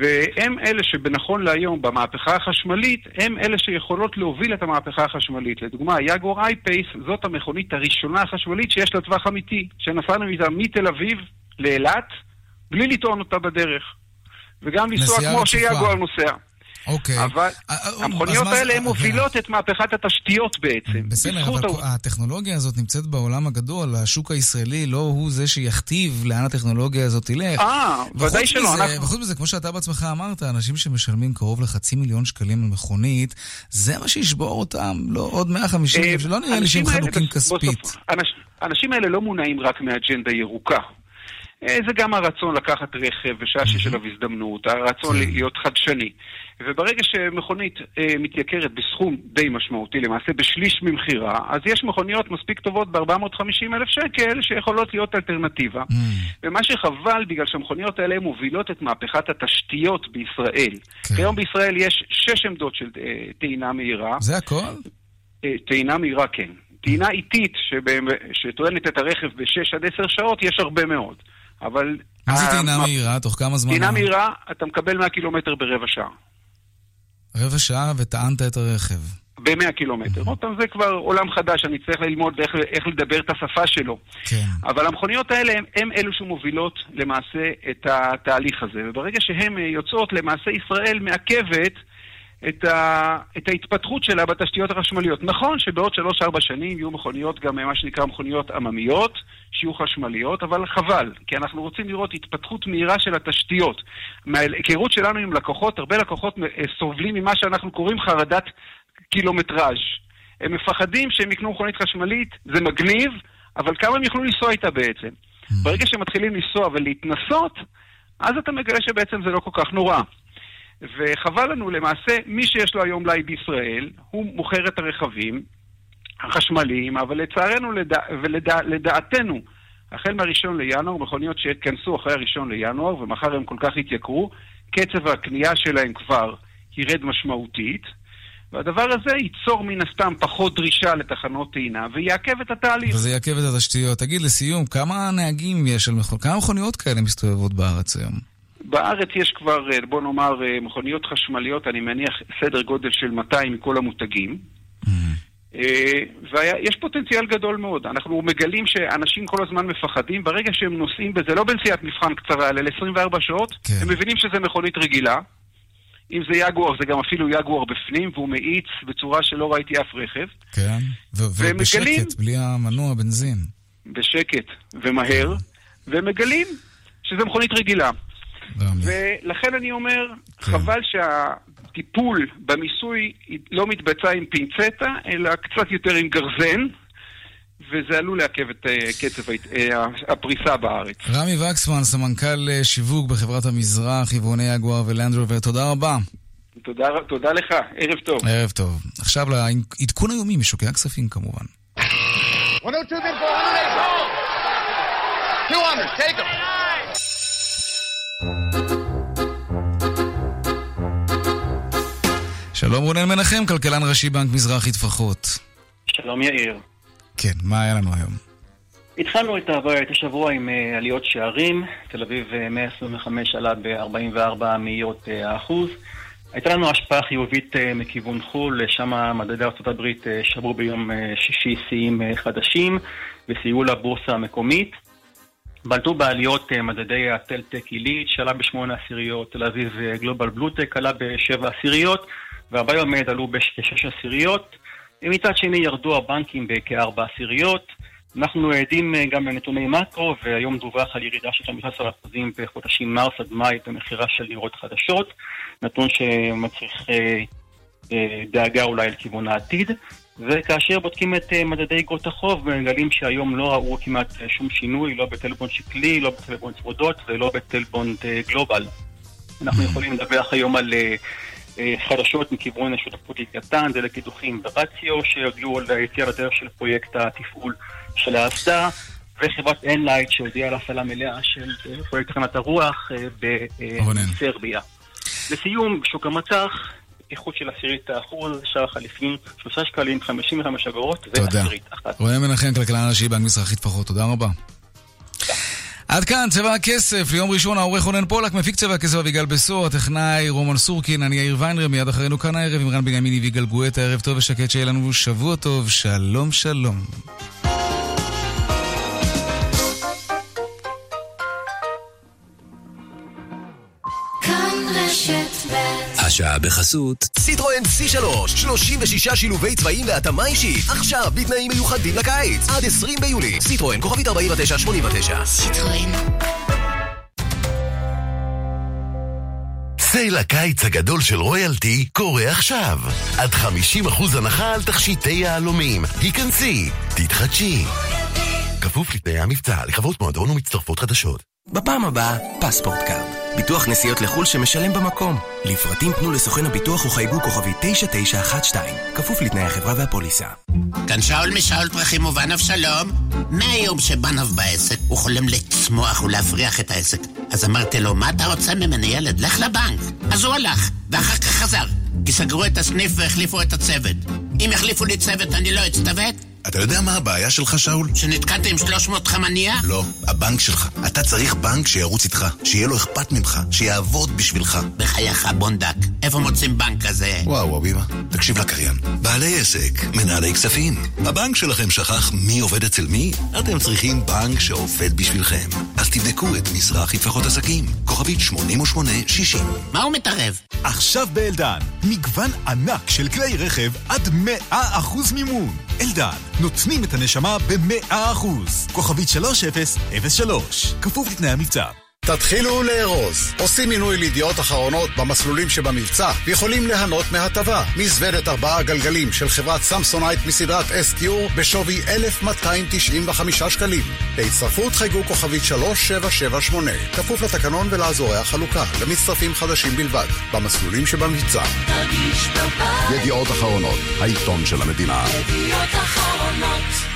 והם אלה שבנכון להיום, במהפכה החשמלית, הם אלה שיכולות להוביל את המהפכה החשמלית. לדוגמה, יגור אייפייס זאת המכונית הראשונה החשמלית שיש לה טווח אמיתי, שנסענו איתה מתל אביב לאילת, בלי לטעון אותה בדרך. וגם לנסוע כמו שיגור נוסע. אוקיי. אבל המכוניות האלה הן מובילות את מהפכת התשתיות בעצם. בסדר, אבל הטכנולוגיה הזאת נמצאת בעולם הגדול, השוק הישראלי לא הוא זה שיכתיב לאן הטכנולוגיה הזאת תלך. אה, ודאי שלא. וחוץ מזה, כמו שאתה בעצמך אמרת, אנשים שמשלמים קרוב לחצי מיליון שקלים על מכונית, זה מה שישבור אותם, לא עוד 150 אלף, שלא נראה לי שהם חנוקים כספית. האנשים האלה לא מונעים רק מאג'נדה ירוקה. זה גם הרצון לקחת רכב בשעה שיש אליו הזדמנות, הרצון להיות חדשני. וברגע שמכונית אה, מתייקרת בסכום די משמעותי, למעשה בשליש ממכירה, אז יש מכוניות מספיק טובות ב-450 אלף שקל שיכולות להיות אלטרנטיבה. Mm. ומה שחבל, בגלל שהמכוניות האלה מובילות את מהפכת התשתיות בישראל. כן. כיום בישראל יש שש עמדות של אה, טעינה מהירה. זה הכל? אה, טעינה מהירה, כן. טעינה איטית שטוענת את הרכב ב-6 עד 10 שעות, יש הרבה מאוד. אבל... מה זה טעינה מהירה? תוך כמה זמן? טעינה מהירה, אתה מקבל 100 קילומטר ברבע שעה. רבע שעה וטענת את הרכב. ב-100 קילומטר. עוד פעם, זה כבר עולם חדש, אני צריך ללמוד איך, איך לדבר את השפה שלו. כן. אבל המכוניות האלה הם, הם אלו שמובילות למעשה את התהליך הזה. וברגע שהן יוצאות, למעשה ישראל מעכבת את, ה, את ההתפתחות שלה בתשתיות החשמליות. נכון שבעוד 3-4 שנים יהיו מכוניות גם מה שנקרא מכוניות עממיות, שיהיו חשמליות, אבל חבל, כי אנחנו רוצים לראות התפתחות מהירה של התשתיות. מההיכרות שלנו עם לקוחות, הרבה לקוחות סובלים ממה שאנחנו קוראים חרדת קילומטראז'. הם מפחדים שהם יקנו מכונית חשמלית, זה מגניב, אבל כמה הם יוכלו לנסוע איתה בעצם? ברגע שהם מתחילים לנסוע ולהתנסות, אז אתה מגלה שבעצם זה לא כל כך נורא. וחבל לנו למעשה, מי שיש לו היום מלאי בישראל, הוא מוכר את הרכבים החשמליים, אבל לצערנו ולדע, ולדעתנו, החל מהראשון לינואר, מכוניות שיתכנסו אחרי הראשון לינואר, ומחר הם כל כך יתייקרו, קצב הקנייה שלהם כבר ירד משמעותית, והדבר הזה ייצור מן הסתם פחות דרישה לתחנות טעינה ויעכב את התהליך. וזה יעכב את התשתיות. תגיד, לסיום, כמה נהגים יש על מכוניות? כמה מכוניות כאלה מסתובבות בארץ היום? בארץ יש כבר, אה, בוא נאמר, אה, מכוניות חשמליות, אני מניח סדר גודל של 200 מכל המותגים. אה, ויש פוטנציאל גדול מאוד. אנחנו מגלים שאנשים כל הזמן מפחדים, ברגע שהם נוסעים בזה, לא בנסיעת מבחן קצרה, אלא ל-24 שעות, כן. הם מבינים שזה מכונית רגילה. אם זה יגואר, זה גם אפילו יגואר בפנים, והוא מאיץ בצורה שלא ראיתי אף רכב. כן, ובשקט, מגלים... בלי המנוע בנזין. בשקט ומהר, כן. והם מגלים שזה מכונית רגילה. ולכן אני אומר, כן. חבל שהטיפול במיסוי לא מתבצע עם פינצטה, אלא קצת יותר עם גרזן. וזה עלול לעכב את uh, קצב uh, הפריסה בארץ. רמי וקסמן, סמנכ"ל uh, שיווק בחברת המזרח, יבואני יגואר ולנדרובר, תודה רבה. תודה, תודה לך, ערב טוב. ערב טוב. עכשיו לעדכון היומי משוקי הכספים כמובן. 102 200, take them. שלום רונן מנחם, כלכלן ראשי בנק מזרחי טפחות. שלום יאיר. כן, מה היה לנו היום? התחלנו את, השבוע עם uh, עליות שערים, תל אביב uh, 125 עלה ב-44 מאיות uh, האחוז. הייתה לנו השפעה חיובית מכיוון חו"ל, שם מדדי ארה"ב שברו ביום שישי שיאים חדשים וסייעו לבורסה המקומית. בלטו בעליות uh, מדדי הטלטק עילית שעלה בשמונה עשיריות, תל אביב גלובל בלוטק עלה בשבע עשיריות והביומד עלו בשש עשיריות. מצד שני ירדו הבנקים בכארבע עשיריות. אנחנו עדים אה, גם לנתוני מקרו, והיום דווח על ירידה של 15% בחודשים מרס עד מאי במכירה של דירות חדשות, נתון שמצריך אה, אה, דאגה אולי לכיוון העתיד. וכאשר בודקים את אה, מדדי אגרות החוב, מגלים שהיום לא ראו כמעט אה, שום שינוי, לא בתל בונד שקלי, לא בתל בונד צמודות ולא בתל בונד אה, גלובל. אנחנו יכולים לדווח היום על חדשות מכיוון השותפות לוויתן, דלק קידוחים ורציו, שהודיעו על היציאה לדרך של פרויקט התפעול של האסדה, וחברת אנלייט שהודיעה על הפעלה מלאה של פרויקט תחנת הרוח בסרביה. לסיום, שוק המצח, איכות של עשירית האחוז, שער החליפין, שלושה שקלים, חמישים וחמש אגורות, ועשירית אחת. רועי מנחם, כלכלן ראשי בנק מזרחית פחות, תודה רבה. עד כאן צבע הכסף, ליום ראשון העורך רונן פולק, מפיק צבע הכסף אביגל בסור, הטכנאי רומן סורקין, אני יאיר ויינרם, מיד אחרינו כאן הערב עם רן בנימיני ויגאל גואטה, ערב טוב ושקט שיהיה לנו שבוע טוב, שלום שלום. השעה בחסות סיטרואן C3, 36 שילובי צבעים להתאמה אישית. עכשיו, בתנאים מיוחדים לקיץ. עד 20 ביולי. סיטרואן, כוכבית 4989. סיטרואן. סייל הקיץ הגדול של רויאלטי קורה עכשיו. עד 50% הנחה על תכשיטי יהלומים. היכנסי, תתחדשי. כפוף לתנאי המבצע, לחברות מועדון ומצטרפות חדשות. בפעם הבאה, פספורט קארד. ביטוח נסיעות לחו"ל שמשלם במקום. לפרטים פנו לסוכן הביטוח או חייגו כוכבי 9912, כפוף לתנאי החברה והפוליסה. כאן שאול משאול פרחים ובנוב שלום. מהיום שבנוב בעסק, הוא חולם לצמוח ולהפריח את העסק. אז אמרתי לו, מה אתה רוצה ממני ילד? לך לבנק. אז הוא הלך, ואחר כך חזר. כי סגרו את הסניף והחליפו את הצוות. אם יחליפו לי צוות אני לא אצטוות? אתה יודע מה הבעיה שלך, שאול? שנתקעת עם 300 חמניה? לא, הבנק שלך. אתה צריך בנק שירוץ איתך, שיהיה לו אכפת ממך, שיעבוד בשבילך. בחייך, בונדק, איפה מוצאים בנק כזה? וואו, אביבה, תקשיב לקריין. בעלי עסק, מנהלי כספים. הבנק שלכם שכח מי עובד אצל מי? אתם צריכים בנק שעובד בשבילכם. אז תבדקו את מזרחי טפחות עסקים, כוכבית 8860. מה הוא מתערב? עכשיו באלדן, מגוון ענק של כלי רכב עד 100% מימון. אלדן, נותנים את הנשמה ב-100%. כוכבית 3003, כפוף לתנאי המבצע. תתחילו לארוז. עושים מינוי לידיעות אחרונות במסלולים שבמבצע ויכולים ליהנות מהטבה. מזוודת ארבעה גלגלים של חברת סמסונייט מסדרת SQ בשווי 1,295 שקלים. להצטרפות חייגו כוכבית 3778, כפוף לתקנון ולאזורי החלוקה, למצטרפים חדשים בלבד, במסלולים שבמבצע. ידיעות אחרונות, העיתון של המדינה. ידיעות אחרונות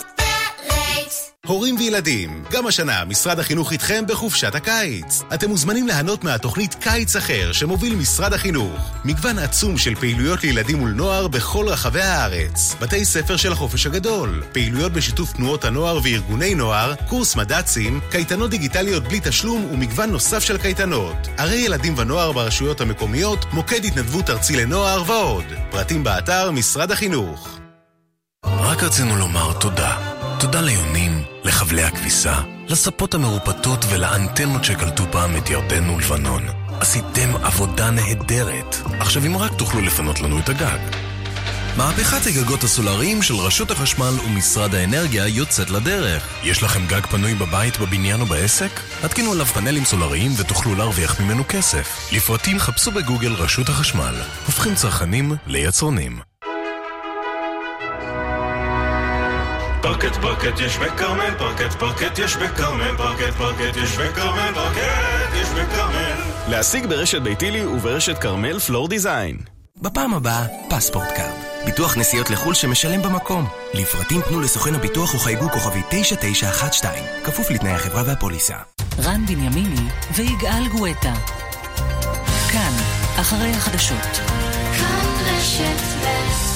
הורים וילדים, גם השנה משרד החינוך איתכם בחופשת הקיץ. אתם מוזמנים ליהנות מהתוכנית קיץ אחר שמוביל משרד החינוך. מגוון עצום של פעילויות לילדים ולנוער בכל רחבי הארץ. בתי ספר של החופש הגדול, פעילויות בשיתוף תנועות הנוער וארגוני נוער, קורס מד"צים, קייטנות דיגיטליות בלי תשלום ומגוון נוסף של קייטנות. ערי ילדים ונוער ברשויות המקומיות, מוקד התנדבות ארצי לנוער ועוד. פרטים באתר משרד החינוך. רק רצינו לומר תודה. תודה ליונים, לחבלי הכביסה, לספות המרופטות ולאנטנות שקלטו פעם את ירדן ולבנון. עשיתם עבודה נהדרת. עכשיו אם רק תוכלו לפנות לנו את הגג. מהפכת הגגות הסולאריים של רשות החשמל ומשרד האנרגיה יוצאת לדרך. יש לכם גג פנוי בבית, בבניין או בעסק? התקינו עליו פאנלים סולאריים ותוכלו להרוויח ממנו כסף. לפרטים חפשו בגוגל רשות החשמל. הופכים צרכנים ליצרנים. פרקט פרקט יש בכרמל, פרקט פרקט יש בכרמל, פרקט פרקט יש בכרמל, פרקט יש בכרמל. להשיג ברשת ביתילי וברשת כרמל פלור דיזיין. בפעם הבאה, פספורט קארד. ביטוח נסיעות לחו"ל שמשלם במקום. לפרטים פנו לסוכן הביטוח או חייגו כוכבי 9912, כפוף לתנאי החברה והפוליסה. רן בנימיני ויגאל גואטה. כאן, אחרי החדשות. כאן רשת ב'